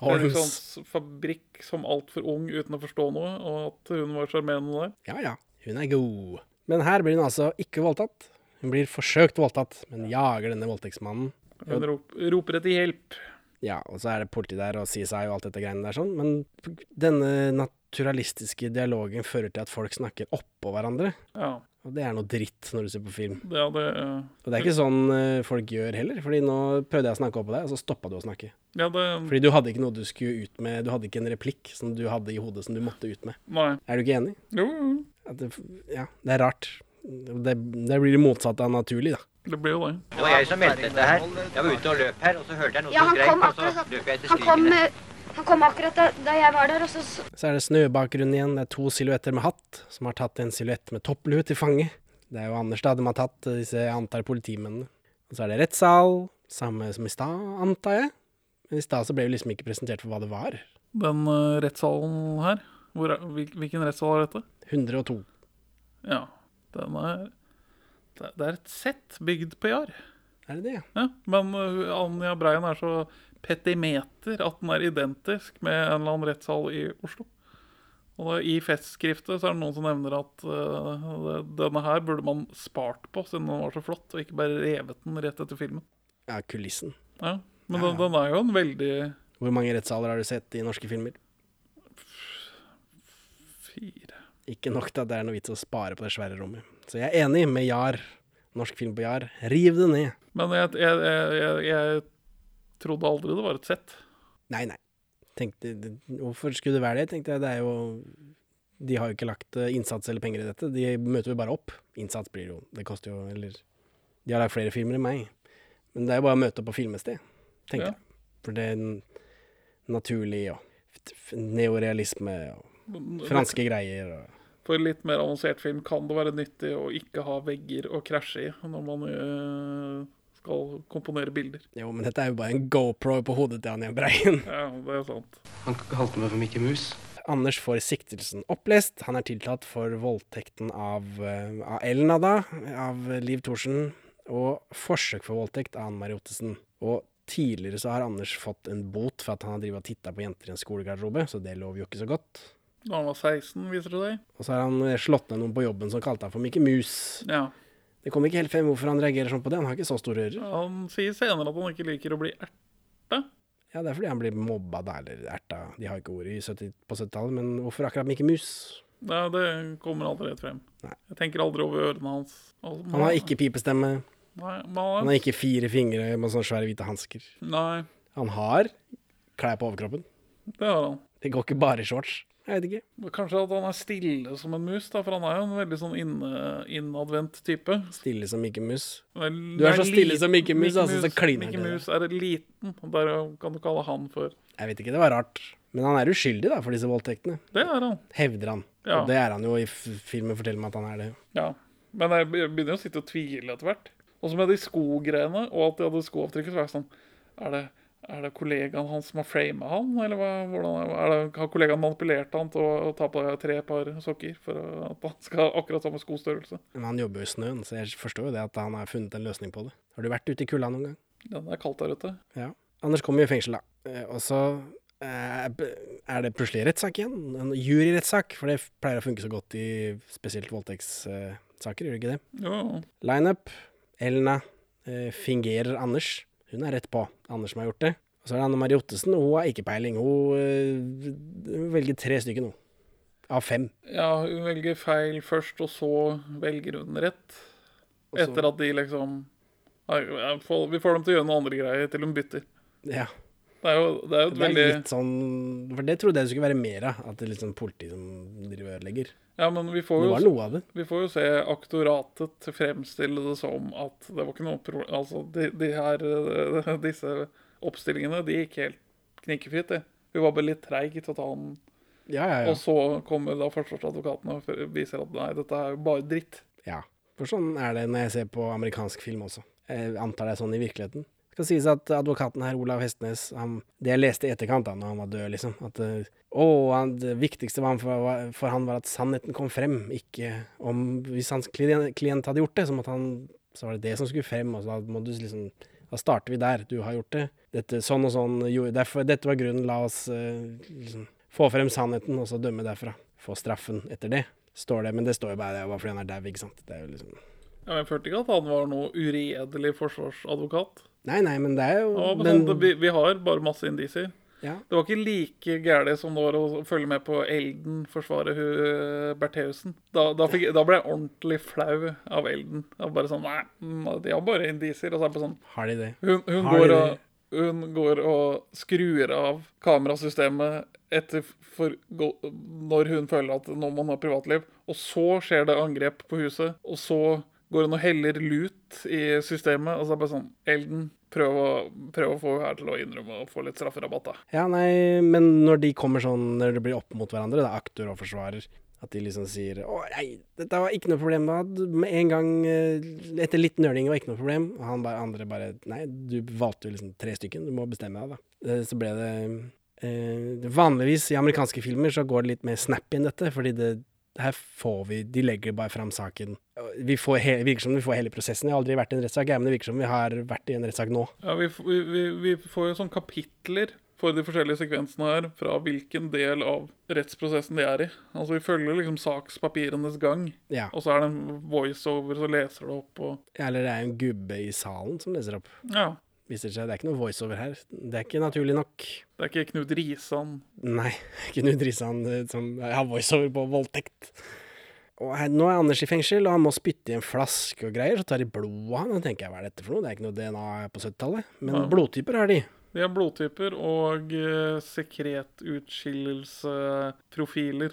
Fredrikssons Fabrikk som altfor ung uten å forstå noe, og at hun var sjarmerende der. Ja ja, hun er god. Men her blir hun altså ikke voldtatt. Hun blir forsøkt voldtatt, men jager denne voldtektsmannen. Hun roper etter hjelp. Ja, og så er det politi der og CSI og alt dette greiene der sånn, men denne naturalistiske dialogen fører til at folk snakker oppå hverandre. Ja, Og det er noe dritt når du ser på film. ja, det, Og det er ikke sånn uh, folk gjør heller, fordi nå prøvde jeg å snakke oppå deg, og så stoppa du å snakke. ja, det Fordi du hadde ikke noe du skulle ut med, du hadde ikke en replikk som du hadde i hodet som du måtte ut med. Nei. Er du ikke enig? Jo, det, ja, det er rart. Det, det blir det motsatte av naturlig, da. Det blir jo det. Det var jeg som meldte dette her. Jeg var ute og løp her, og så hørte jeg noe Ja, som greit. greip, kom og så løp jeg etter Han kom, skrikene. han kom akkurat da, da jeg var der, og så så- er det snøbakgrunn igjen. Det er to silhuetter med hatt, som har tatt en silhuett med topplue til fange. Det er jo Anders da, de har tatt disse, jeg antar, politimennene. Og så er det rettssal, samme som i stad, antar jeg. Men i stad så ble vi liksom ikke presentert for hva det var. Den uh, rettssalen her, hvor er, hvil, hvilken rettssal er dette? 102. Ja, den er Det, er et sett bygd på Jar. Er det det? Ja, men uh, Anja Breien er så petimeter at den er identisk med en eller annen rettssal i Oslo. Og I festskriftet så er det noen som nevner at uh, denne her burde man spart på, siden den var så flott, og ikke bare revet den rett etter filmen. Ja, kulissen. Ja, Men Ja. Den, den er jo en veldig Hvor mange rettssaler har du sett i norske filmer? fire Ikke nok til at det er noe vits å spare på det svære rommet. Så jeg er enig med Jar. Norsk film på Jar. Riv det ned. Men jeg, jeg, jeg, jeg, trodde aldri det var et sett. Nei, nei. Tenkte, hvorfor skulle det være det? Tenkte jeg. Det er jo De har jo ikke lagt eh, innsats eller penger i dette. De møter jo bare opp. Innsats blir jo Det koster jo Eller De har lagd flere filmer enn meg. Men det er jo bare å møte opp og filme et sted, tenker Ja. jeg. For det er naturlig og neorealisme og franske greier og For litt mer avansert film kan det være nyttig å ikke ha vegger å krasje i når man øh, skal komponere bilder. Jo, men dette er jo bare en GoPro på hodet til Anja Breien. Ja, det er sant. Han kalte meg for Mikke Mus. Anders får siktelsen opplest. Han er tiltalt for voldtekten av, eh, av Elna, da, av Liv Thorsen, og forsøk for voldtekt av Anne Marie Ottesen. Og tidligere så har Anders fått en bot for at han har drevet og titta på jenter i en skolegarderobe, så det lover jo ikke så godt. Da han var 16, viser det seg. Og så har han eh, slått ned noen på jobben som kalte han for Mikke Mus. Ja. Det kom ikke helt frem hvorfor han reagerer sånn på det, han har ikke så store ører. Han sier senere at han ikke liker å bli erta. Ja, det er fordi han blir mobba der, eller erta. De har ikke ordet i 70, på 70-tallet, men hvorfor akkurat Mikke Mus? Nei, det kommer aldri rett frem. Nei. Jeg tenker aldri over ørene hans. Altså, Han har ikke pipestemme, Nei, han har ikke fire fingre med sånne svære hvite hansker. Han har klær på overkroppen. det har han. Det går ikke bare i shorts. Jeg vet ikke. Kanskje at han er stille som en mus, da, for han er jo en veldig sånn inne- innadvendt type. Stille som ikke Mus. Vel, Du er så stille som ikke Mus, altså, så kliner Mikke. Mus er liten, og der kan du kalle han for Jeg vet ikke, det var rart. Men han er uskyldig da, for disse voldtektene. Det er han. Hevder han. Ja. Og det er han jo i filmen forteller meg at han er det. Ja. Men jeg begynner jo å sitte og tvile etter hvert. Og så med de skogreiene, og at de hadde skoavtrykket, så var jeg sånn Er det, er det kollegaen hans som har frama han, eller hva, hvordan det, har kollegaen manipulert han til å, å ta på tre par sokker for at han skal ha akkurat samme skostørrelse? Men han jobber jo i snøen, så jeg forstår jo det at han har funnet en løsning på det. Har du vært ute i kulda noen gang? Ja, det er kaldt der ute. Ja. Anders kommer jo i fengsel, da. Eh, Og så eh, er det plutselig rettssak igjen. En juryrettssak, for det pleier å funke så godt i spesielt voldtektssaker, gjør det ikke det? Ja. Lineup. Elna eh, fingerer Anders. Hun er rett på. Anders som har gjort det. Og så er det Anne Marie Ottesen, hun har ikke peiling. Hun hun velger tre stykker nå. Av fem. Ja, hun velger feil først, og så velger hun rett. Etter at de liksom Vi får dem til å gjøre noen andre greier til hun bytter. Ja. Det er jo, det er jo et Det er veldig litt sånn For det trodde jeg det skulle være mer av. At det er litt sånn politi som driver og ødelegger. Ja, men vi får Det jo var noe av det. Vi får jo se aktoratet fremstille det som at det var ikke noe problem Altså, de, de her, eh, disse oppstillingene, de gikk helt knikkefritt, det. Hun var bare litt treig til å ta den. Ja, ja, ja. Og så kommer da forsvarsadvokaten og viser at nei, dette er jo bare dritt. ja. For sånn er det når jeg ser på amerikansk film også. Jeg antar det er sånn i virkeligheten. Det skal sies at advokaten her, Olav Hestnes, han, det jeg leste i etterkant da når han var død, liksom At eh, å, det viktigste var han for, for han var at sannheten kom frem, ikke om Hvis hans klient, hadde gjort det, så han Så var det det som skulle frem, og så da må du liksom Da starter vi der. Du har gjort det. Dette, sånn og sånn jo, derfor, Dette var grunnen. La oss uh, liksom, få frem sannheten, og så dømme derfra. Få straffen etter det. Står det, men det står jo bare det var fordi han er dau, ikke sant. Liksom Ja, jeg følte ikke at han var noe uredelig forsvarsadvokat. Nei, nei, men det er jo Ja, men men, vi, vi har bare masse indisier. ja. Det var ikke like gærent som det var å følge med på Elden forsvare hun eh, Bertheussen. Da, da, fikk, da ble jeg ordentlig flau av Elden. Jeg bare sånn Nei, mm, de har bare indisier. Og så er det sånn Har de det? Hun, hun, Har de går, det? og, hun går og skrur av kamerasystemet etter for, når hun føler at nå må hun ha privatliv. Og så skjer det angrep på huset, og så går hun og heller lut i systemet. Og så er det bare sånn Elden, prøv å, prøv å få henne til å innrømme og få litt strafferabatt, da. Ja, nei, men når de kommer sånn, når det blir opp mot hverandre, det er aktor og forsvarer, at de liksom sier å nei, dette var ikke noe problem, med en gang, eh, etter litt nøling var ikke noe problem, og han bare, andre bare, nei, du valgte jo liksom tre stykken, du må bestemme deg da. Eh, Så ble det, eh, vanligvis i amerikanske filmer så går det litt mer snappy enn dette, fordi det, her får vi, de legger bare fram saken. Vi får he, virker som vi får hele prosessen. Jeg har aldri vært i en rettssak, men det virker som vi har vært i en rettssak nå. Ja, vi, vi, vi, vi får jo sånn kapitler for de forskjellige sekvensene her fra hvilken del av rettsprosessen de er i. Altså Vi følger liksom sakspapirenes gang, Ja. og så er det en voiceover som leser det opp. og Eller det er en gubbe i salen som leser opp. ja, Viser seg, Det er ikke noe voiceover her. Det er ikke naturlig nok. Det er ikke Knut Risan. Nei, Knut Risan eh, som har voiceover på voldtekt. Og her, nå er Anders i fengsel, og han må spytte i en flaske og greier. Så tar de blodet av han. Da tenker jeg, hva er dette for noe? Det er ikke noe DNA på 70-tallet. Men Ja. blodtyper har de. De har blodtyper og eh, sekretutskillelseprofiler.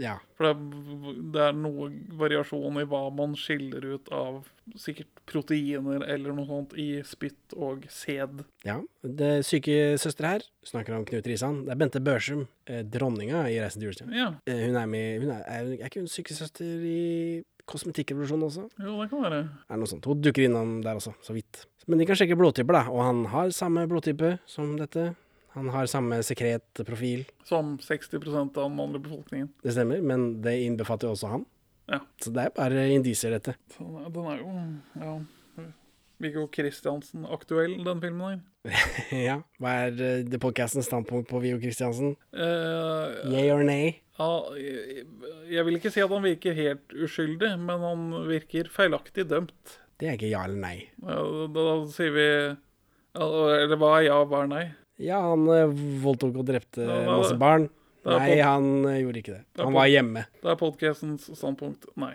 Ja. For det det er noe variasjon i hva man skiller ut av sikkert proteiner eller noe sånt i spytt og sæd. ja. Det syke søster her snakker om Knut Risan. Det er Bente Børsum, eh, dronninga i Reisen til julestjernen. Ja, Eh, hun er med hun er, er, er ikke hun sykesøster i Kosmetikkrevolusjonen også? jo, det kan være. Er noe sånt. Hun dukker innom der også, så vidt. Men de kan sjekke blodtyper, da. Og han har samme blodtype som dette. Han har samme sekretprofil. Som 60 av den mannlige befolkningen. Det stemmer, men det innbefatter jo også han. Ja. Så det er bare indisier, dette. Så den er- jo Ja. Viggo Kristiansen aktuell, den filmen her. ja. Hva er eh, det podcastens standpunkt på Viggo Kristiansen? Uh, Yay or nay? ja, jeg, jeg vil ikke si at han virker helt uskyldig, men han virker feilaktig dømt. Det er ikke ja eller nei. Ja, da, da sier vi Eller hva er ja, hva er nei? Ja, han eh, voldtok og drepte Ja, masse barn. Nei, han eh, gjorde ikke det. det Han var hjemme. Det er podkastens standpunkt nei.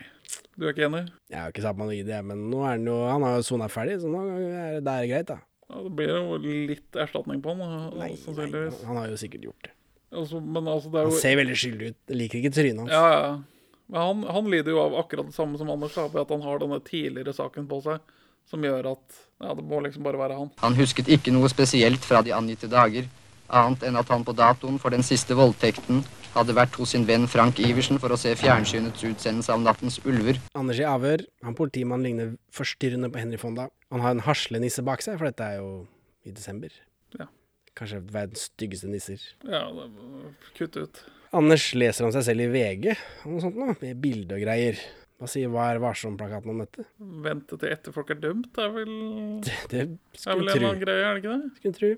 Du er ikke enig? Jeg har jo ikke sagt meg noe i det, men nå er han jo Han har jo sona ferdig, så nå er det er greit, da. Ja, det blir jo litt erstatning på han, nei, Nei, nei, han har jo sikkert gjort det. Altså, men altså, det er Han ser veldig skyldig ut. Jeg liker ikke trynet hans. Ja, ja. Men han, han lider jo av akkurat det samme som Anders, da, ved at han har denne tidligere saken på seg, som gjør at ja, det må liksom bare være han. Han husket ikke noe spesielt fra de angitte dager, annet enn at han på datoen for den siste voldtekten hadde vært hos sin venn Frank Iversen for å se fjernsynets utsendelse av Nattens ulver. Anders i avhør. Han politimannen ligner forstyrrende på Henry Fonda. Han har en haslenisse bak seg, for dette er jo i desember. Ja. Kanskje verdens styggeste nisser. Ja, det, kutt ut. Anders leser om seg selv i VG, og noe sånt noe, med bilde og greier. Hva sier er varsom-plakaten om dette? Vente til etter folk er dømt, er vel, Det er vel en eller annen greie, er det ikke det? Skulle tru.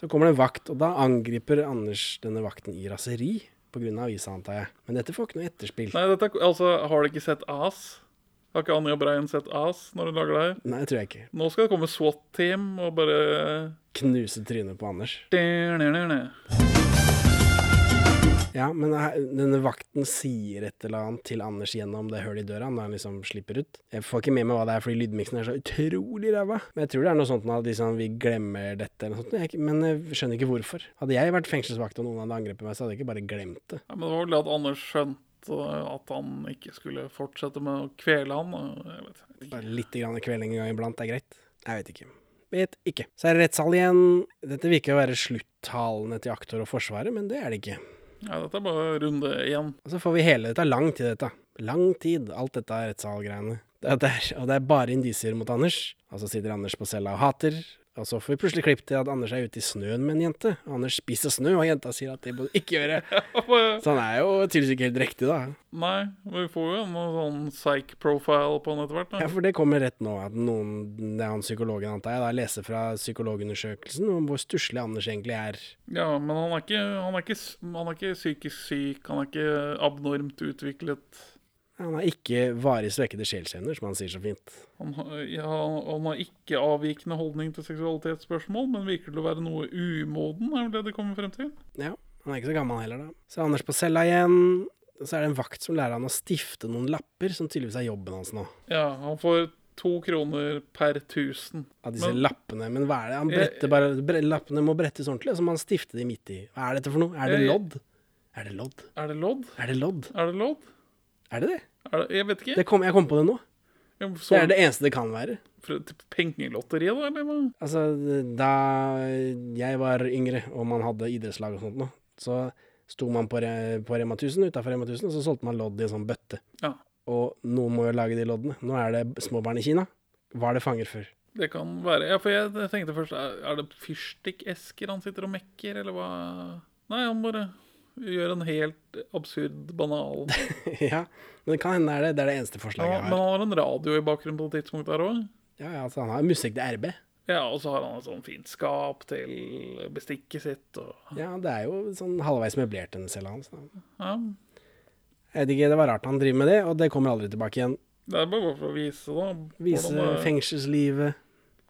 Så kommer det en vakt, og da angriper Anders denne vakten i raseri. Av avisa, antar jeg. Men dette får ikke noe etterspill. Nei, dette, altså, har du ikke sett As? Har ikke Anja Breien sett As når du lager det her? Nei, det tror jeg ikke. Nå skal det komme SWAT-team og bare Knuse trynet på Anders. Ja, Ja, men denne vakten sier et eller annet til Anders gjennom det hullet i døra når han liksom slipper ut. Jeg får ikke med meg hva det er, fordi lydmiksen er så utrolig ræva. Men jeg tror det er noe sånt at liksom, vi glemmer dette eller noe sånt. Jeg, men jeg skjønner ikke hvorfor. Hadde jeg vært fengselsvakt og noen hadde angrepet meg, så hadde jeg ikke bare glemt det. Ja, men det var vel det at Anders skjønte at han ikke skulle fortsette med å kvele han. Jeg vet ikke. Bare litt grann kveling en gang iblant er greit. Jeg vet ikke. Vet ikke. Så er det rettssal igjen. Dette virker å være sluttalene til aktor og Forsvaret, men det er det ikke. Ja, dette er bare runde én. Og så får vi hele Dette lang tid, dette. Lang tid, alt dette rettssalgreiene. Det er, og det er bare indisier mot Anders. Og så sitter Anders på cella og hater. Og så får vi plutselig klipp til at Anders er ute i snøen med en jente. Anders spiser snø, og jenta sier at det må du ikke gjøre. Så han er jo tydeligvis ikke helt riktig, da. Nei, vi får jo en sånn psych-profile på han etter hvert. Ja, for det kommer rett nå, at noen, det er han psykologen, antar jeg, da, leser fra psykologundersøkelsen om hvor stusslig Anders egentlig er. Ja, men han er, ikke, han, er ikke, han er ikke psykisk syk, han er ikke abnormt utviklet. Han har ikke varig svekkede sjelsevner, som han sier så fint. Han, har- ja, han har ikke avvikende holdning til seksualitetsspørsmål, men virker til å være noe umoden, er vel det de kommer frem til? Ja, han er ikke så gammel heller, da. Så er Anders på cella igjen. Så er det en vakt som lærer han å stifte noen lapper, som tydeligvis er jobben hans nå. Ja, han får to kroner per tusen. Av disse Men- lappene. Men hva er det? Han bretter bare bre, Lappene må brettes ordentlig, og så må han stifte de midt i. Hva er dette for noe? Er det Jeg- lodd? Er det lodd? Er det lodd? Er det lodd? Er det lodd? Er det det? Er det, jeg vet ikke. det kom, jeg kom på det nå. Jeg Det er det eneste det kan være. for pengelotteriet, da? Eller? hva? Altså, da jeg var yngre, og man hadde idrettslag og sånt nå, så sto man på, Re på Rema 1000, utafor Rema 1000, og så solgte man lodd i en sånn bøtte. Ja. Og noen må jo lage de loddene. Nå er det små barn i Kina. Var det fanger før? Det kan være Ja, for jeg tenkte først Er er det fyrstikkesker han sitter og mekker, eller hva? Nei, han bare gjør en helt absurd, banal ja, men det kan hende det er det. Det er det eneste ja, jeg har. Men han har en radio i bakgrunnen på et tidspunkt der òg. Ja, ja, så han har musikk til RB. Ja, og så har han et sånn fint skap til bestikket sitt. Og, Ja, det er jo sånn halvveis møblert, den cella hans. ja, Jeg vet ikke, Det var rart han driver med det, og det kommer aldri tilbake igjen. det er bare for å vise, da. Vise fengselslivet.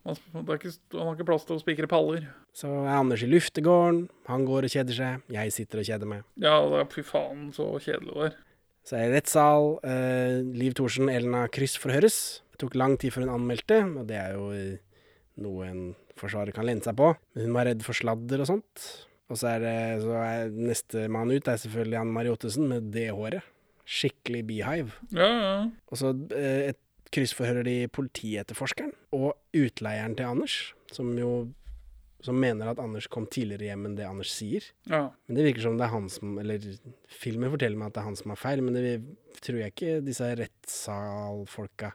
Han, ikke, han har ikke plass til å spikre paller. Så er Anders i luftegården. Han går og kjeder seg. Jeg sitter og kjeder meg. Ja, det er fy faen så kjedelig det var. Så er det rettssal. Eh, Liv Thorsen, Elna kryssforhøres. Det tok lang tid før hun anmeldte, og det er jo eh, noe en forsvarer kan lene seg på. Men hun var redd for sladder og sånt. Og så er det så er neste mann ut er selvfølgelig Anne Marie Ottesen med det håret. Skikkelig beehive. Ja, ja. Og så eh, et kryssforhører de politietterforskeren og utleieren til Anders, som jo som mener at Anders kom tidligere hjem enn det Anders sier. ja. Men det virker som det er han som Eller filmen forteller meg at det er han som har feil, men det tror jeg ikke disse rettssalfolka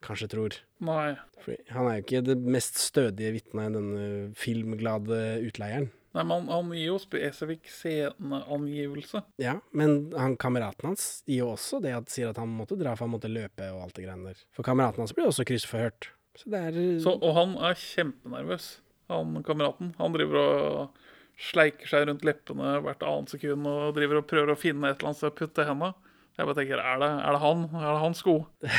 kanskje tror. Nei. Fordi han er jo ikke det mest stødige vitnet i denne filmglade utleieren. Nei, men han, gir jo spesifikk sceneangivelse. Ja, men han kameraten hans gir jo også det at sier at han måtte dra, for han måtte løpe og alt det greiene der. For kameraten hans blir også kryssforhørt. Så det er Så, og han er kjempenervøs, han kameraten. Han driver og sleiker seg rundt leppene hvert annet sekund og driver og prøver å finne et eller annet sted å putte henda. Jeg bare tenker, er det, er det han? Er det hans sko?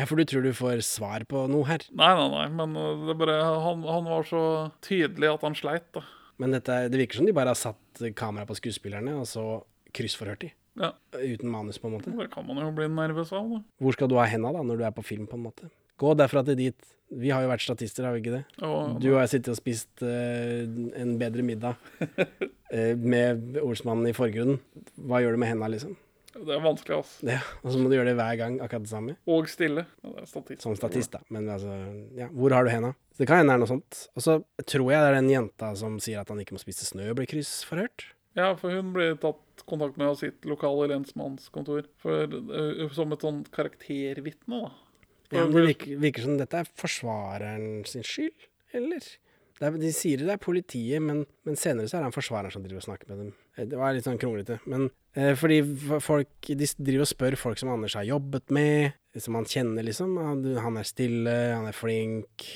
Ja, for du tror du får svar på noe her. Nei, nei, nei, men uh, det bare, han, han var så tydelig at han sleit, da. Men dette, det virker som de bare har satt kamera på skuespillerne, og så kryssforhørt de. Ja. Uten manus, på en måte. Det kan man jo bli nervøs av, da. Hvor skal du ha henda da, når du er på film, på en måte? Gå derfra til dit. Vi har jo vært statister, har vi ikke det? Og, Du har sittet og spist uh, en bedre middag uh, med ordsmannen i forgrunnen. Hva gjør du med henda, liksom? Det er vanskelig, altså. Ja, og så må du gjøre det hver gang, akkurat det samme. Og stille. Ja, statist. Som statist, da. Men altså, ja, hvor har du henda? Så det kan hende det er noe sånt. Og så tror jeg det er den jenta som sier at han ikke må spise snø, blir kryssforhørt. Ja, for hun ble tatt kontakt med av sitt lokale lensmannskontor for, som et sånn karaktervitne, da. Ja, men det virker, virker som dette er forsvareren sin skyld, eller? Er, de sier det er politiet, men, men senere så er det han forsvareren som driver og snakker med dem. Eh, Det var litt sånn kronglete. Men fordi folk De driver og spør folk som Anders har jobbet med, som han kjenner, liksom. Han, er stille, han er flink.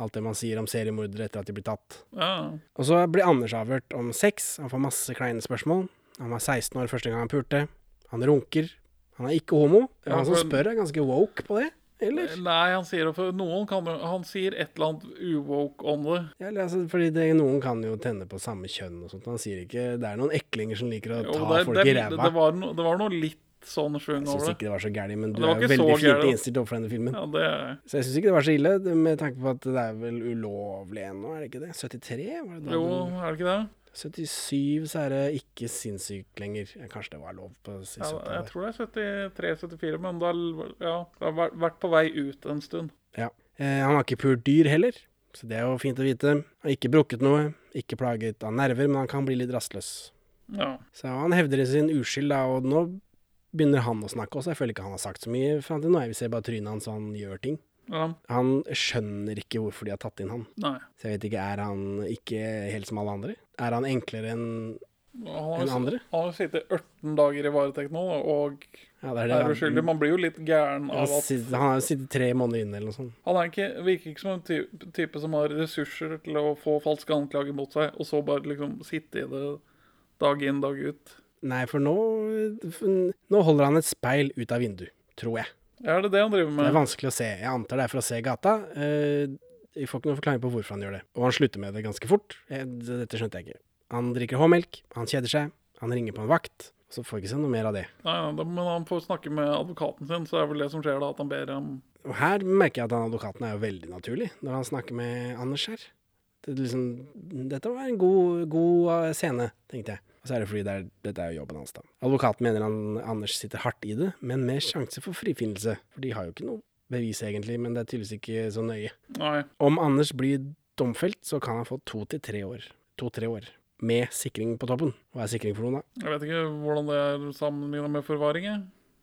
Alt det man sier om seriemordere etter at de blir tatt. Ja, Og så blir Anders avhørt om sex. Han får masse kleine spørsmål. Han var 16 år første gang han pulte. Han runker. Han er ikke homo. Han som spør, er ganske woke på det. Eller? Nei, han sier, kan, han sier et eller annet uwoke om det. Ja, altså, fordi det, noen kan jo tenne på samme kjønn og sånt. Han sier ikke Det er noen eklinger som liker å Jo, ta det, folk det, i ræva. det, var no, det var noe litt sånn svung Jeg syns over det. ikke det var så gærent, men du er jo veldig gærent. innstilt overfor denne filmen. Ja, det, Så jeg syns ikke det var så ille, med tanke på at det er vel ulovlig ennå, er det ikke det? 73? Var det da jo, er det ikke det? 77 så er det ikke sinnssykt lenger. Kanskje det var lov på Ja, 70-tallet. jeg tror det er 73-74, men da, ja, det har vært- på vei ut en stund. Eh, han har ikke pult dyr heller, så det er jo fint å vite. Han har ikke brukket noe, ikke plaget av nerver, men han kan bli litt rastløs. Ja. Så han hevder sin uskyld, da, og nå begynner han å snakke også. Jeg føler ikke han har sagt så mye fram til nå. Jeg ser bare trynet hans, han gjør ting. Ja. Han skjønner ikke hvorfor de har tatt inn han. Nei. Så jeg vet ikke, er han ikke helt som alle andre? Er han enklere enn enn andre? han har sittet 18 dager i varetekt nå, og Ja, det er det. er uskyldig. Man blir jo litt gæren av at han har jo sittet tre måneder inne eller noe sånt. Han er ikke, virker ikke som en type, type som har ressurser til å få falske anklager mot seg, og så bare liksom sitte i det dag inn, dag ut. Nei, for nå, nå holder han et speil ut av vinduet, tror jeg. Er det er det han driver med? Det er vanskelig å se. Jeg antar det er for å se gata. Eh, Vi får ikke noen forklaring på hvorfor han gjør det. Og han slutter med det ganske fort. Eh, Dette skjønte jeg ikke. Han drikker H-melk, han kjeder seg, han ringer på en vakt. Så får vi ikke se noe mer av det. Nei, da- men han får snakke med advokaten sin, så er vel det som skjer da, at han ber om Og her merker jeg at han advokaten er jo veldig naturlig, når han snakker med Anders her. Det liksom, dette var en god, god eh, scene, tenkte jeg. Og så er det fordi det er, dette er jo jobben hans, da. Advokaten mener han Anders sitter hardt i det, men med sjanse for frifinnelse. For de har jo ikke noe bevis, egentlig, men det er tydeligvis ikke så nøye. Nei. Om Anders blir domfelt, så kan han få to til tre år. To-tre år. Med sikring på toppen. Hva er sikring for noen, da? Jeg vet ikke hvordan det er sammenlignet med forvaring. jeg.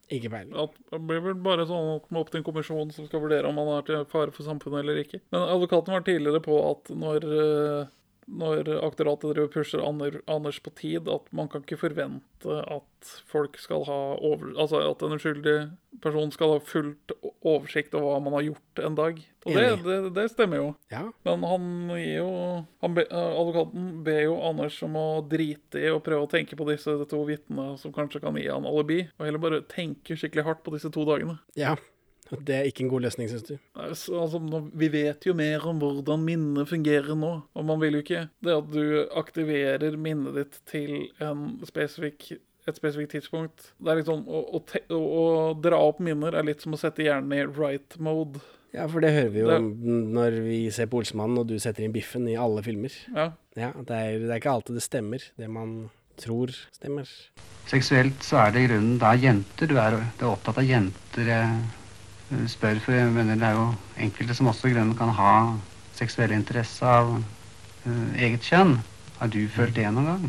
Ikke peiling. Det blir vel bare sånn at man opp til en kommisjon som skal vurdere om han er til fare for samfunnet eller ikke. Men advokaten var tidligere på at når, eh, når aktoratet driver pusher Anders på tid, at man kan ikke forvente at folk skal ha over... Altså at en uskyldig person skal ha fullt oversikt over hva man har gjort en dag. Og det, det, det stemmer jo. Ja. Men han gir jo han be, eh, Advokaten ber jo Anders om å drite i å prøve å tenke på disse to vitnene som kanskje kan gi han alibi, og heller bare tenke skikkelig hardt på disse to dagene. ja. Det er ikke en god løsning, syns du? Altså, Altså, vi vet jo mer om hvordan minnet fungerer nå, og man vil jo ikke det at du aktiverer minnet ditt til en spesifikk, et spesifikt tidspunkt. Det er liksom, å, å, te, å, å dra opp minner er litt som å sette hjernen i right mode. Ja, for det hører vi jo Det- når vi ser på Olsmannen, og du setter inn biffen i alle filmer. Ja. Ja, det er, det er ikke alltid det stemmer, det man tror stemmer. Seksuelt så er det i grunnen da jenter du er, du er opptatt av jenter. Jeg spør, for jeg mener det er jo enkelte som også i grunnen kan ha seksuell interesse av uh, eget kjønn. Har du følt det noen gang?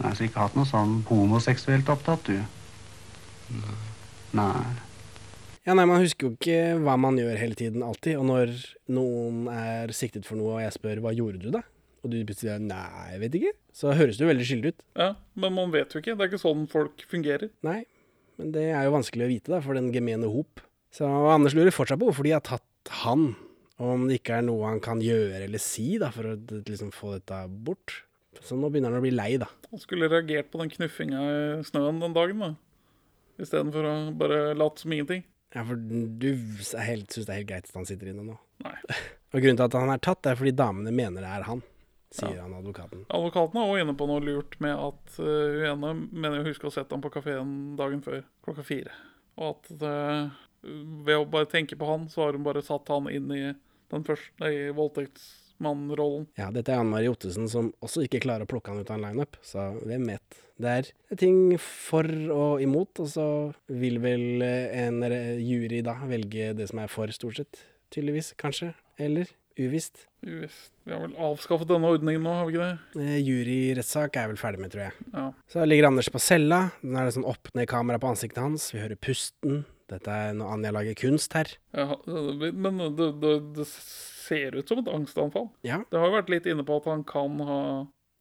Nei, så ikke hatt noe sånn homoseksuelt opptatt, du? Nei. Ja, nei, Man husker jo ikke hva man gjør hele tiden, alltid. Og når noen er siktet for noe, og jeg spør 'hva gjorde du', da? Og du plutselig sier 'nei, jeg vet ikke', så høres du veldig skyldig ut. ja, men man vet jo ikke. Det er ikke sånn folk fungerer. Nei, men det er jo vanskelig å vite, da, for den gemene hop. Så Anders lurer fortsatt på hvorfor de har tatt han, og om det ikke er noe han kan gjøre eller si da, for å liksom få dette bort. Så nå begynner han å bli lei, da. Han skulle reagert på den knuffinga i snøen den dagen, da. Istedenfor å bare late som ingenting. Ja, for du syns det er helt greit at han sitter inne nå. Nei. Og grunnen til at han er tatt, er fordi damene mener det er han, sier han advokaten. Advokaten er også inne på noe lurt med at uh, hun ene mener å huske å ha sett ham på kafeen dagen før, klokka fire. Og at det, ved å bare tenke på han, så har hun bare satt han inn i den første i voldtektsmannrollen. Ja, dette er Anne Marie Ottesen som også ikke klarer å plukke han ut av en lineup, så hvem vet. Det er det er ting for og imot, og så vil vel eh, en jury da velge det som er for, stort sett. Tydeligvis, kanskje. Eller uvisst. Uvisst. Vi har vel avskaffet denne ordningen nå, har vi ikke det? Eh, Juryrettssak er jeg vel ferdig med, tror jeg. Ja. Så ligger Anders på cella. Nå er det sånn opp-ned-kamera på ansiktet hans. Vi hører pusten. Dette er når Anja lager kunst her. Ja, men det, det, det ser ut som et angstanfall. Ja. Det har jo vært litt inne på at han kan ha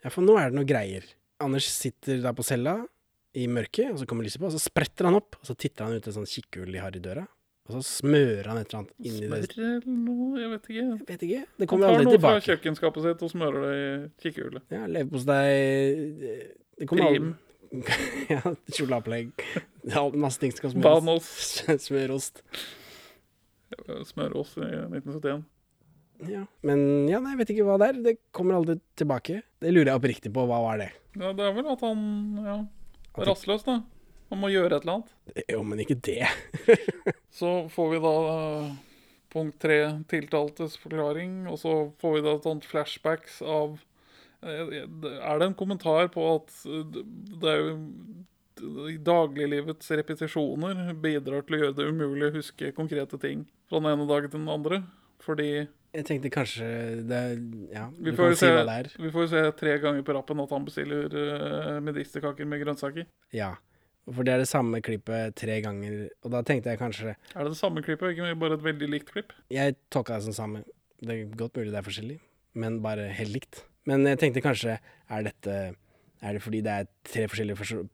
Ja, for nå er det noe greier. Anders sitter da på cella i mørket, og så kommer lyset på, og så spretter han opp, og så titter han ut et sånt kikkhull de har i døra, og så smører han et eller annet inni det Smør eller noe, jeg vet ikke. Jeg vet ikke. Det Han tar noe fra kjøkkenskapet sitt og smører det i kikkehullet. Ja, leverpostei Det kommer Prim. aldri Ja, sjokoladeopplegg. Masse ting som skal smøres. Banost. Smørost. Smørost i 1971. Ja. Men ja, nei, jeg vet ikke hva det er. Det kommer aldri tilbake. Det lurer jeg oppriktig på. Hva var det? Ja, det er vel at han ja, rastløs, da. Han må gjøre et eller annet. Jo, men ikke det. Så får vi da eh, punkt tre, tiltaltes forklaring, og så får vi da et sånt flashbacks av eh, Er det en kommentar på at eh, det er jo Dagliglivets repetisjoner bidrar til å gjøre det umulig å huske konkrete ting fra den ene dagen til den andre. Fordi Jeg tenkte kanskje det Ja, vi får, jo si er. vi får jo se tre ganger på rappen at han bestiller uh, medisterkaker med grønnsaker. Ja. For det er det samme klippet tre ganger, og da tenkte jeg kanskje Er det det samme klippet, ikke bare et veldig likt klipp? Jeg tolka det som samme. Det er godt mulig det er forskjellig, men bare helt likt. Men jeg tenkte kanskje Er dette Er det fordi det er tre forskjellige, for,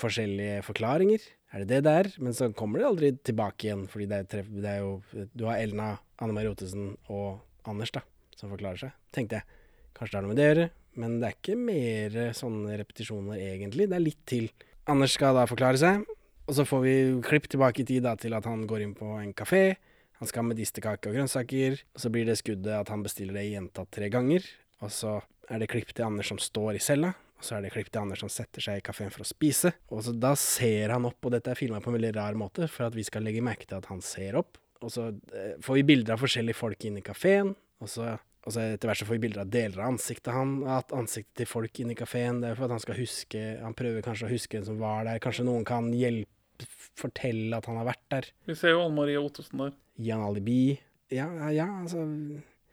forskjellige forklaringer? Er det det det er? Men så kommer det aldri tilbake igjen, fordi det er, tre, det er jo Du har Elna, Anne Marie Ottesen og Anders, da, som forklarer seg. Tenkte jeg. Kanskje det har noe med det å gjøre, men det er ikke mer sånne repetisjoner, egentlig. Det er litt til. Anders skal da forklare seg, og så får vi klipp tilbake i tid da, til at han går inn på en kafé. Han skal ha medisterkake og grønnsaker, og så blir det skuddet at han bestiller det gjentatt tre ganger. Og så er det klipp til Anders som står i cella, og så er det klipp til Anders som setter seg i kafeen for å spise. Og så da ser han opp, og dette er filma på en veldig rar måte, for at vi skal legge merke til at han ser opp. Og så eh, får vi bilder av forskjellige folk inne i kafeen, og så og så etter hvert så får vi bilder av deler av ansiktet han, at ansiktet til folk inne i kafeen. Det er for at han skal huske Han prøver kanskje å huske hvem som var der. Kanskje noen kan hjelpe, fortelle at han har vært der. Vi ser jo Anne Marie Ottesen der. Han alibi. Ja, ja, ja, altså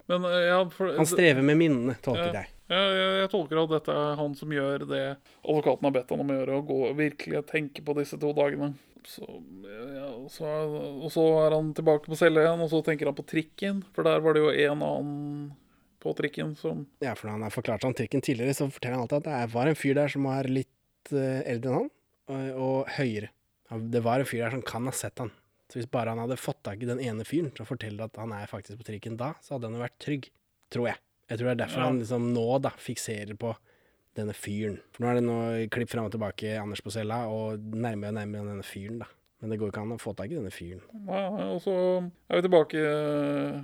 Men eh, ja, for, Han strever med minnene, tolker Ja. jeg. Ja, jeg, jeg tolker at dette er han som gjør det advokaten har bedt han om å gjøre, å gå og virkelig tenke på disse to dagene. Så, ja, og så, og så er han tilbake på cella igjen, og så tenker han på trikken, for der var det jo en annen på trikken som Ja, for når han har forklart om trikken tidligere, så forteller han alltid at det var en fyr der som var litt eh, eldre enn han, og, og høyere. Det var en fyr der som kan ha sett han. Så hvis bare han hadde fått tak i den ene fyren som forteller at han er faktisk på trikken da, så hadde han jo vært trygg. Tror jeg. Jeg tror det er derfor Ja. han liksom nå da fikserer på denne fyren. For nå er det nå klipp fram og tilbake Anders på cella, og nærmere og nærmere denne fyren, da. Men det går ikke an å få tak i denne fyren. Ja, og så er vi tilbake eh,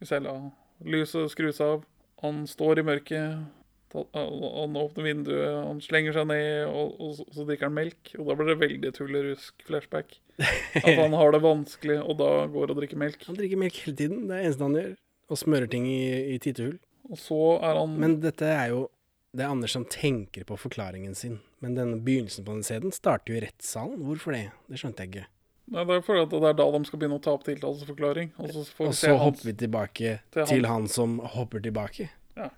i cella. Lyset skrus av. Han står i mørket. Han åpner vinduet, han slenger seg ned, og, og så, så drikker han melk. Og da blir det veldig tullerusk flashback. At han har det vanskelig, og da går og drikker melk. Han drikker melk hele tiden, det er eneste han gjør. Og smører ting i, i titehull. Og så er han Men dette er jo Det er Anders som tenker på forklaringen sin. Men denne begynnelsen på den scenen starter jo i rettssalen. Hvorfor det? Det skjønte jeg ikke. Nei, det er fordi at det er da de skal begynne å ta opp tiltaleforklaring. Og så Og så hopper vi tilbake til til, han. han som hopper tilbake. Ja.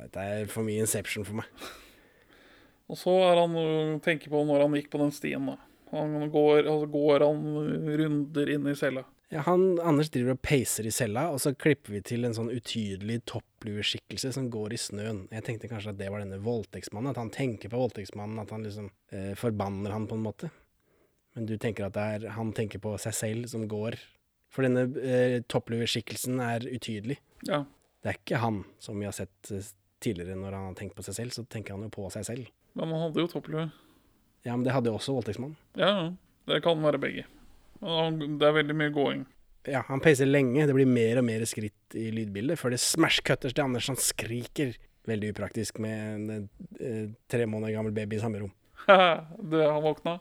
Dette er for mye Inception for meg. Og så er han tenker på når han gikk på den stien, da. Han går, altså går han runder inn i cella. Ja, han, Anders driver og peiser i cella, og så klipper vi til en sånn utydelig topplueskikkelse som går i snøen. Jeg tenkte kanskje at det var denne voldtektsmannen, at han tenker på voldtektsmannen, at han liksom eh, forbanner han på en måte. Men du tenker at det er, han tenker på seg selv som går. For denne eh, topplueskikkelsen er utydelig. Ja. Det er ikke han som vi har sett eh, tidligere når han har tenkt på seg selv, så tenker han jo på seg selv. Men han hadde jo topplue. Ja, men det hadde jo også voldtektsmannen. Ja, ja. Det kan være begge. Det er veldig mye gåing. Ja, han peiser lenge. Det blir mer og mer skritt i lydbildet før det smashcutters til Anders. Han skriker. Veldig upraktisk med en eh, tre måneder gammel baby i samme rom. du, han våkna.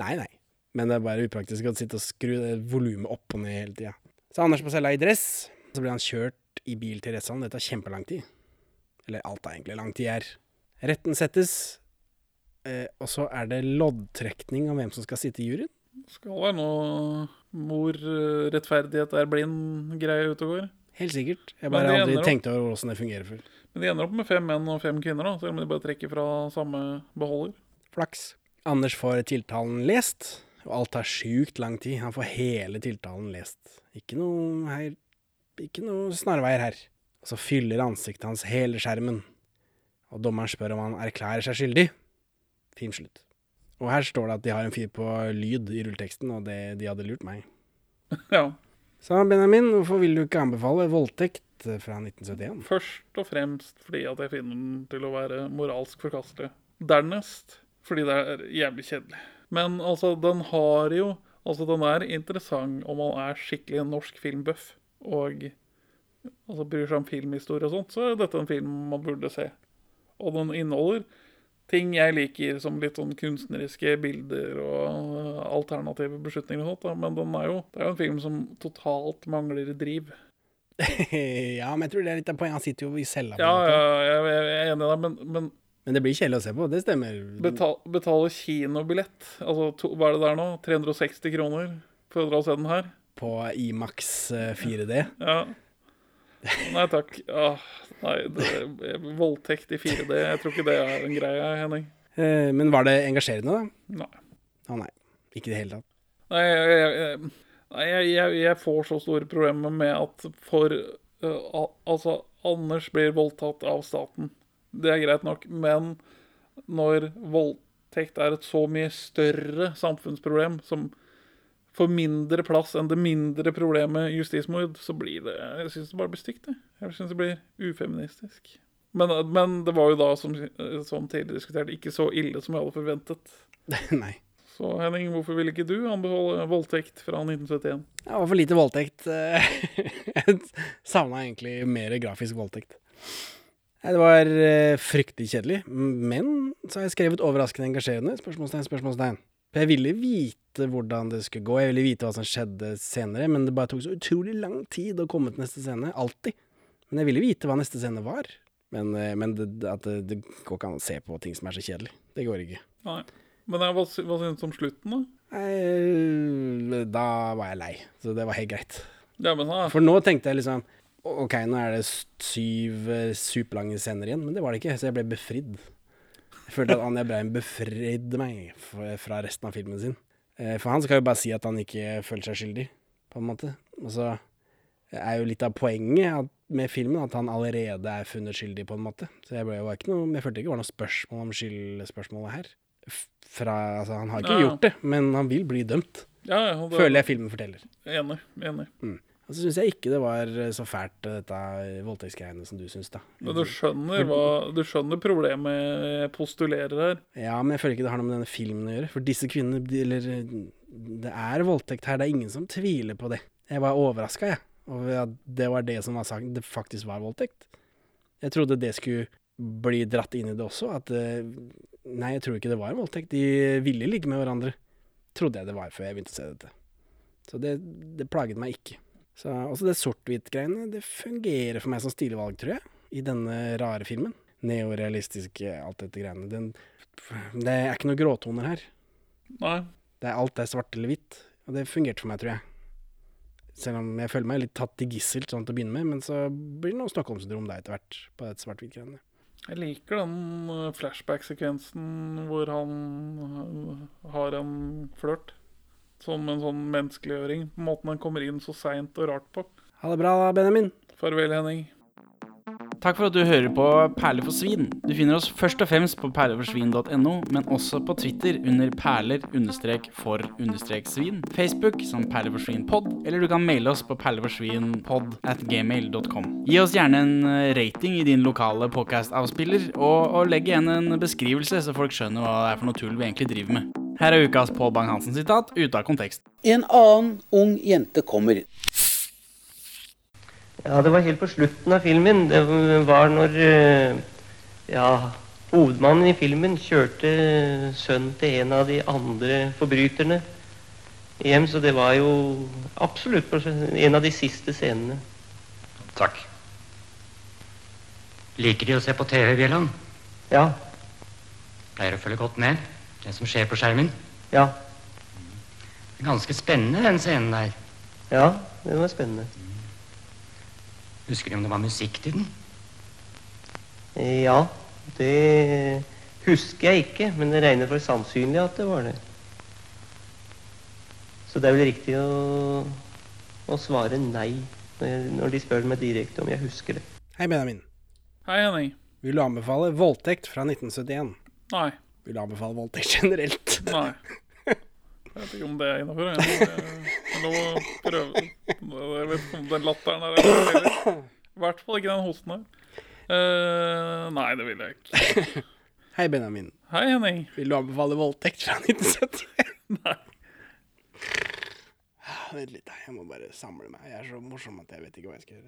Nei, nei. Men det er bare upraktisk å sitte og skru volumet opp og ned hele tida. Så Anders på cella i dress. Så blir han kjørt i bil til rettssalen. Det tar kjempelang tid. Eller alt er egentlig lang tid her. Retten settes, eh, og så er det loddtrekning om hvem som skal sitte i juryen. Skal være noe mor øh, rettferdighet er blind-greie ute og går. Helt sikkert. Jeg bare aldri ender opp- tenkt over hvordan det fungerer før. Men de ender opp med fem menn og fem kvinner, da, selv om de bare trekker fra samme beholder. Flaks. Anders får tiltalen lest, og alt tar sjukt lang tid. Han får hele tiltalen lest. Ikke noe her Ikke noe snarveier her. Og så fyller ansiktet hans hele skjermen, og dommeren spør om han erklærer seg skyldig. Film slutt. Og her står det at de har en fyr på lyd i rulleteksten, og det, de hadde lurt meg. Ja. Så Benjamin, hvorfor vil du ikke anbefale voldtekt fra 1971? Først og fremst fordi at jeg finner den til å være moralsk forkastelig. Dernest fordi det er jævlig kjedelig. Men altså, den har jo Altså, den er interessant om man er skikkelig norsk filmbuff og altså bryr seg om filmhistorie og sånt, så er dette en film man burde se. Og den inneholder ting jeg liker, som litt sånn kunstneriske bilder og alternative beslutninger og sånt, da. men den er jo, det er jo en film som totalt mangler driv. ja, men jeg tror det er litt av poenget. Han sitter jo i cella. Ja, ja, jeg, jeg er enig i det, men, men Men det blir kjedelig å se på, det stemmer. betal, betale kinobillett, altså to, hva er det der nå? 360 kroner for å dra og se den her? På Imax eh, 4D. Ja. Nei takk. Ah, nei, det, voldtekt i 4D, jeg tror ikke det er en greie, Henning. Eh, men var det engasjerende, da? Nei. Å nei. Ikke i det hele tatt. Nei, jeg, jeg, jeg, jeg, jeg, jeg får så store problemer med at for uh, al, Altså, Anders blir voldtatt av staten. Det er greit nok, men når voldtekt er et så mye større samfunnsproblem som får mindre plass enn det mindre problemet justismord, så blir det Jeg syns det bare blir stygt, jeg. Jeg syns det blir ufeministisk. Men, men det var jo da, som, som tidligere diskutert, ikke så ille som jeg hadde forventet. nei. Så Henning, hvorfor ville ikke du anbefale voldtekt fra 1971? Det var for lite voldtekt. eh, Jeg savna egentlig mer grafisk voldtekt. Det var eh, fryktelig kjedelig, men så har jeg skrevet overraskende engasjerende. Spørsmålstegn, spørsmålstegn. For jeg ville vite hvordan det skulle gå, jeg ville vite hva som skjedde senere, men det bare tok så utrolig lang tid å komme til neste scene. Alltid. Men jeg ville vite hva neste scene var. Men, eh, men det, at det, det går ikke an å se på ting som er så kjedelig. Det går ikke. Nei. Men ja, hva, hva synes du om slutten, da? Nei, da var jeg lei, så det var helt greit. Ja, men For nå tenkte jeg liksom OK, nå er det syv eh, superlange scener igjen, men det var det ikke, så jeg ble befridd. Jeg følte at Anja Breim befridde meg fra resten av filmen sin. Eh, For han skal jo bare si at han ikke føler seg skyldig, på en måte. Og så er jo litt av poenget med filmen at han allerede er funnet skyldig, på en måte. Så jeg, ble, ikke noe, jeg følte ikke det var noe spørsmål om skyldspørsmålet her. Fra, altså, han har ikke Ja, gjort det, men han vil bli dømt. Ja, ja, det- Føler jeg filmen forteller. Enig. enig. Og så syns jeg ikke det var eh, så fælt, eh, dette voldtektsgreiene som du syns, da. Men du skjønner, hva, du skjønner problemet jeg postulerer her. Ja, men jeg føler ikke det har noe med denne filmen å gjøre. For disse kvinnene Eller det er voldtekt her, det er ingen som tviler på det. Jeg var overraska, jeg, over at det var det som var sagt, det faktisk var voldtekt. Jeg trodde det skulle bli dratt inn i det også, at eh, Nei, jeg tror ikke det var en voldtekt. De ville ligge med hverandre. Trodde jeg det var før jeg begynte å se dette. Så det, det plaget meg ikke. Så også det sort-hvitt-greiene, det fungerer for meg som stilvalg, tror jeg, i denne rare filmen. Neorealistiske, alt dette greiene. Den, det er ikke noen gråtoner her. Nei. Det er alt er svart eller hvitt, og det fungerte for meg, tror jeg. Selv om jeg føler meg litt tatt til gissel sånn til å begynne med, men så blir det noe Stockholm-syndrom da etter hvert, på det svart-hvitt-greiene. Jeg liker den eh, flashback-sekvensen hvor han eh, har en flørt. Som en sånn menneskeliggjøring. Måten man kommer inn så seint og rart på. Ha det bra da, Benjamin. Farvel, Henning. Takk for at du hører på Perler for svin. Du finner oss først og fremst på perleforsvin.no, men også på Twitter under perler-for-svin, Facebook som perleforsvinpod, eller du kan maile oss på perleforsvinpod at gmail.com. Gi oss gjerne en eh, rating i din lokale podcast-avspiller, og, og legg igjen en beskrivelse, så folk skjønner hva det er for noe tull vi egentlig driver med. Her er ukas Pål Bang-Hansen-sitat ute av kontekst. En annen ung jente kommer. Ja, det var helt på slutten av filmen. Det var når eh, ja, hovedmannen i filmen kjørte sønnen til en av de andre forbryterne hjem, så det var jo absolutt en av de siste scenene. Takk. Liker De å se på TV, Bjelland? Ja. Pleier å følge godt med? Det som skjer på skjermen? Ja. Det er Ganske spennende, den scenen der. Ja, det var spennende. Husker du om det var musikk til den? Ja, det husker jeg ikke, men det regner for sannsynlig at det var det. Så det er vel riktig å, å svare nei når når de spør meg direkte om jeg husker det. Hei, Benjamin. Hei, Henning. Vil du anbefale voldtekt fra 1971? Nei. Vil anbefale voldtekt generelt? Nei. Jeg vet ikke om det er innafor. Jeg nå prøve Jeg vet ikke om den latteren er. I hvert fall ikke den hosten her. Uh, nei, det vil jeg ikke. Hei, Benjamin. Hei, Henning. Vil du anbefale voldtekt fra 1970? Nei. Vent litt. Jeg må bare samle meg. Jeg er så morsom at jeg vet ikke hva jeg skal gjøre.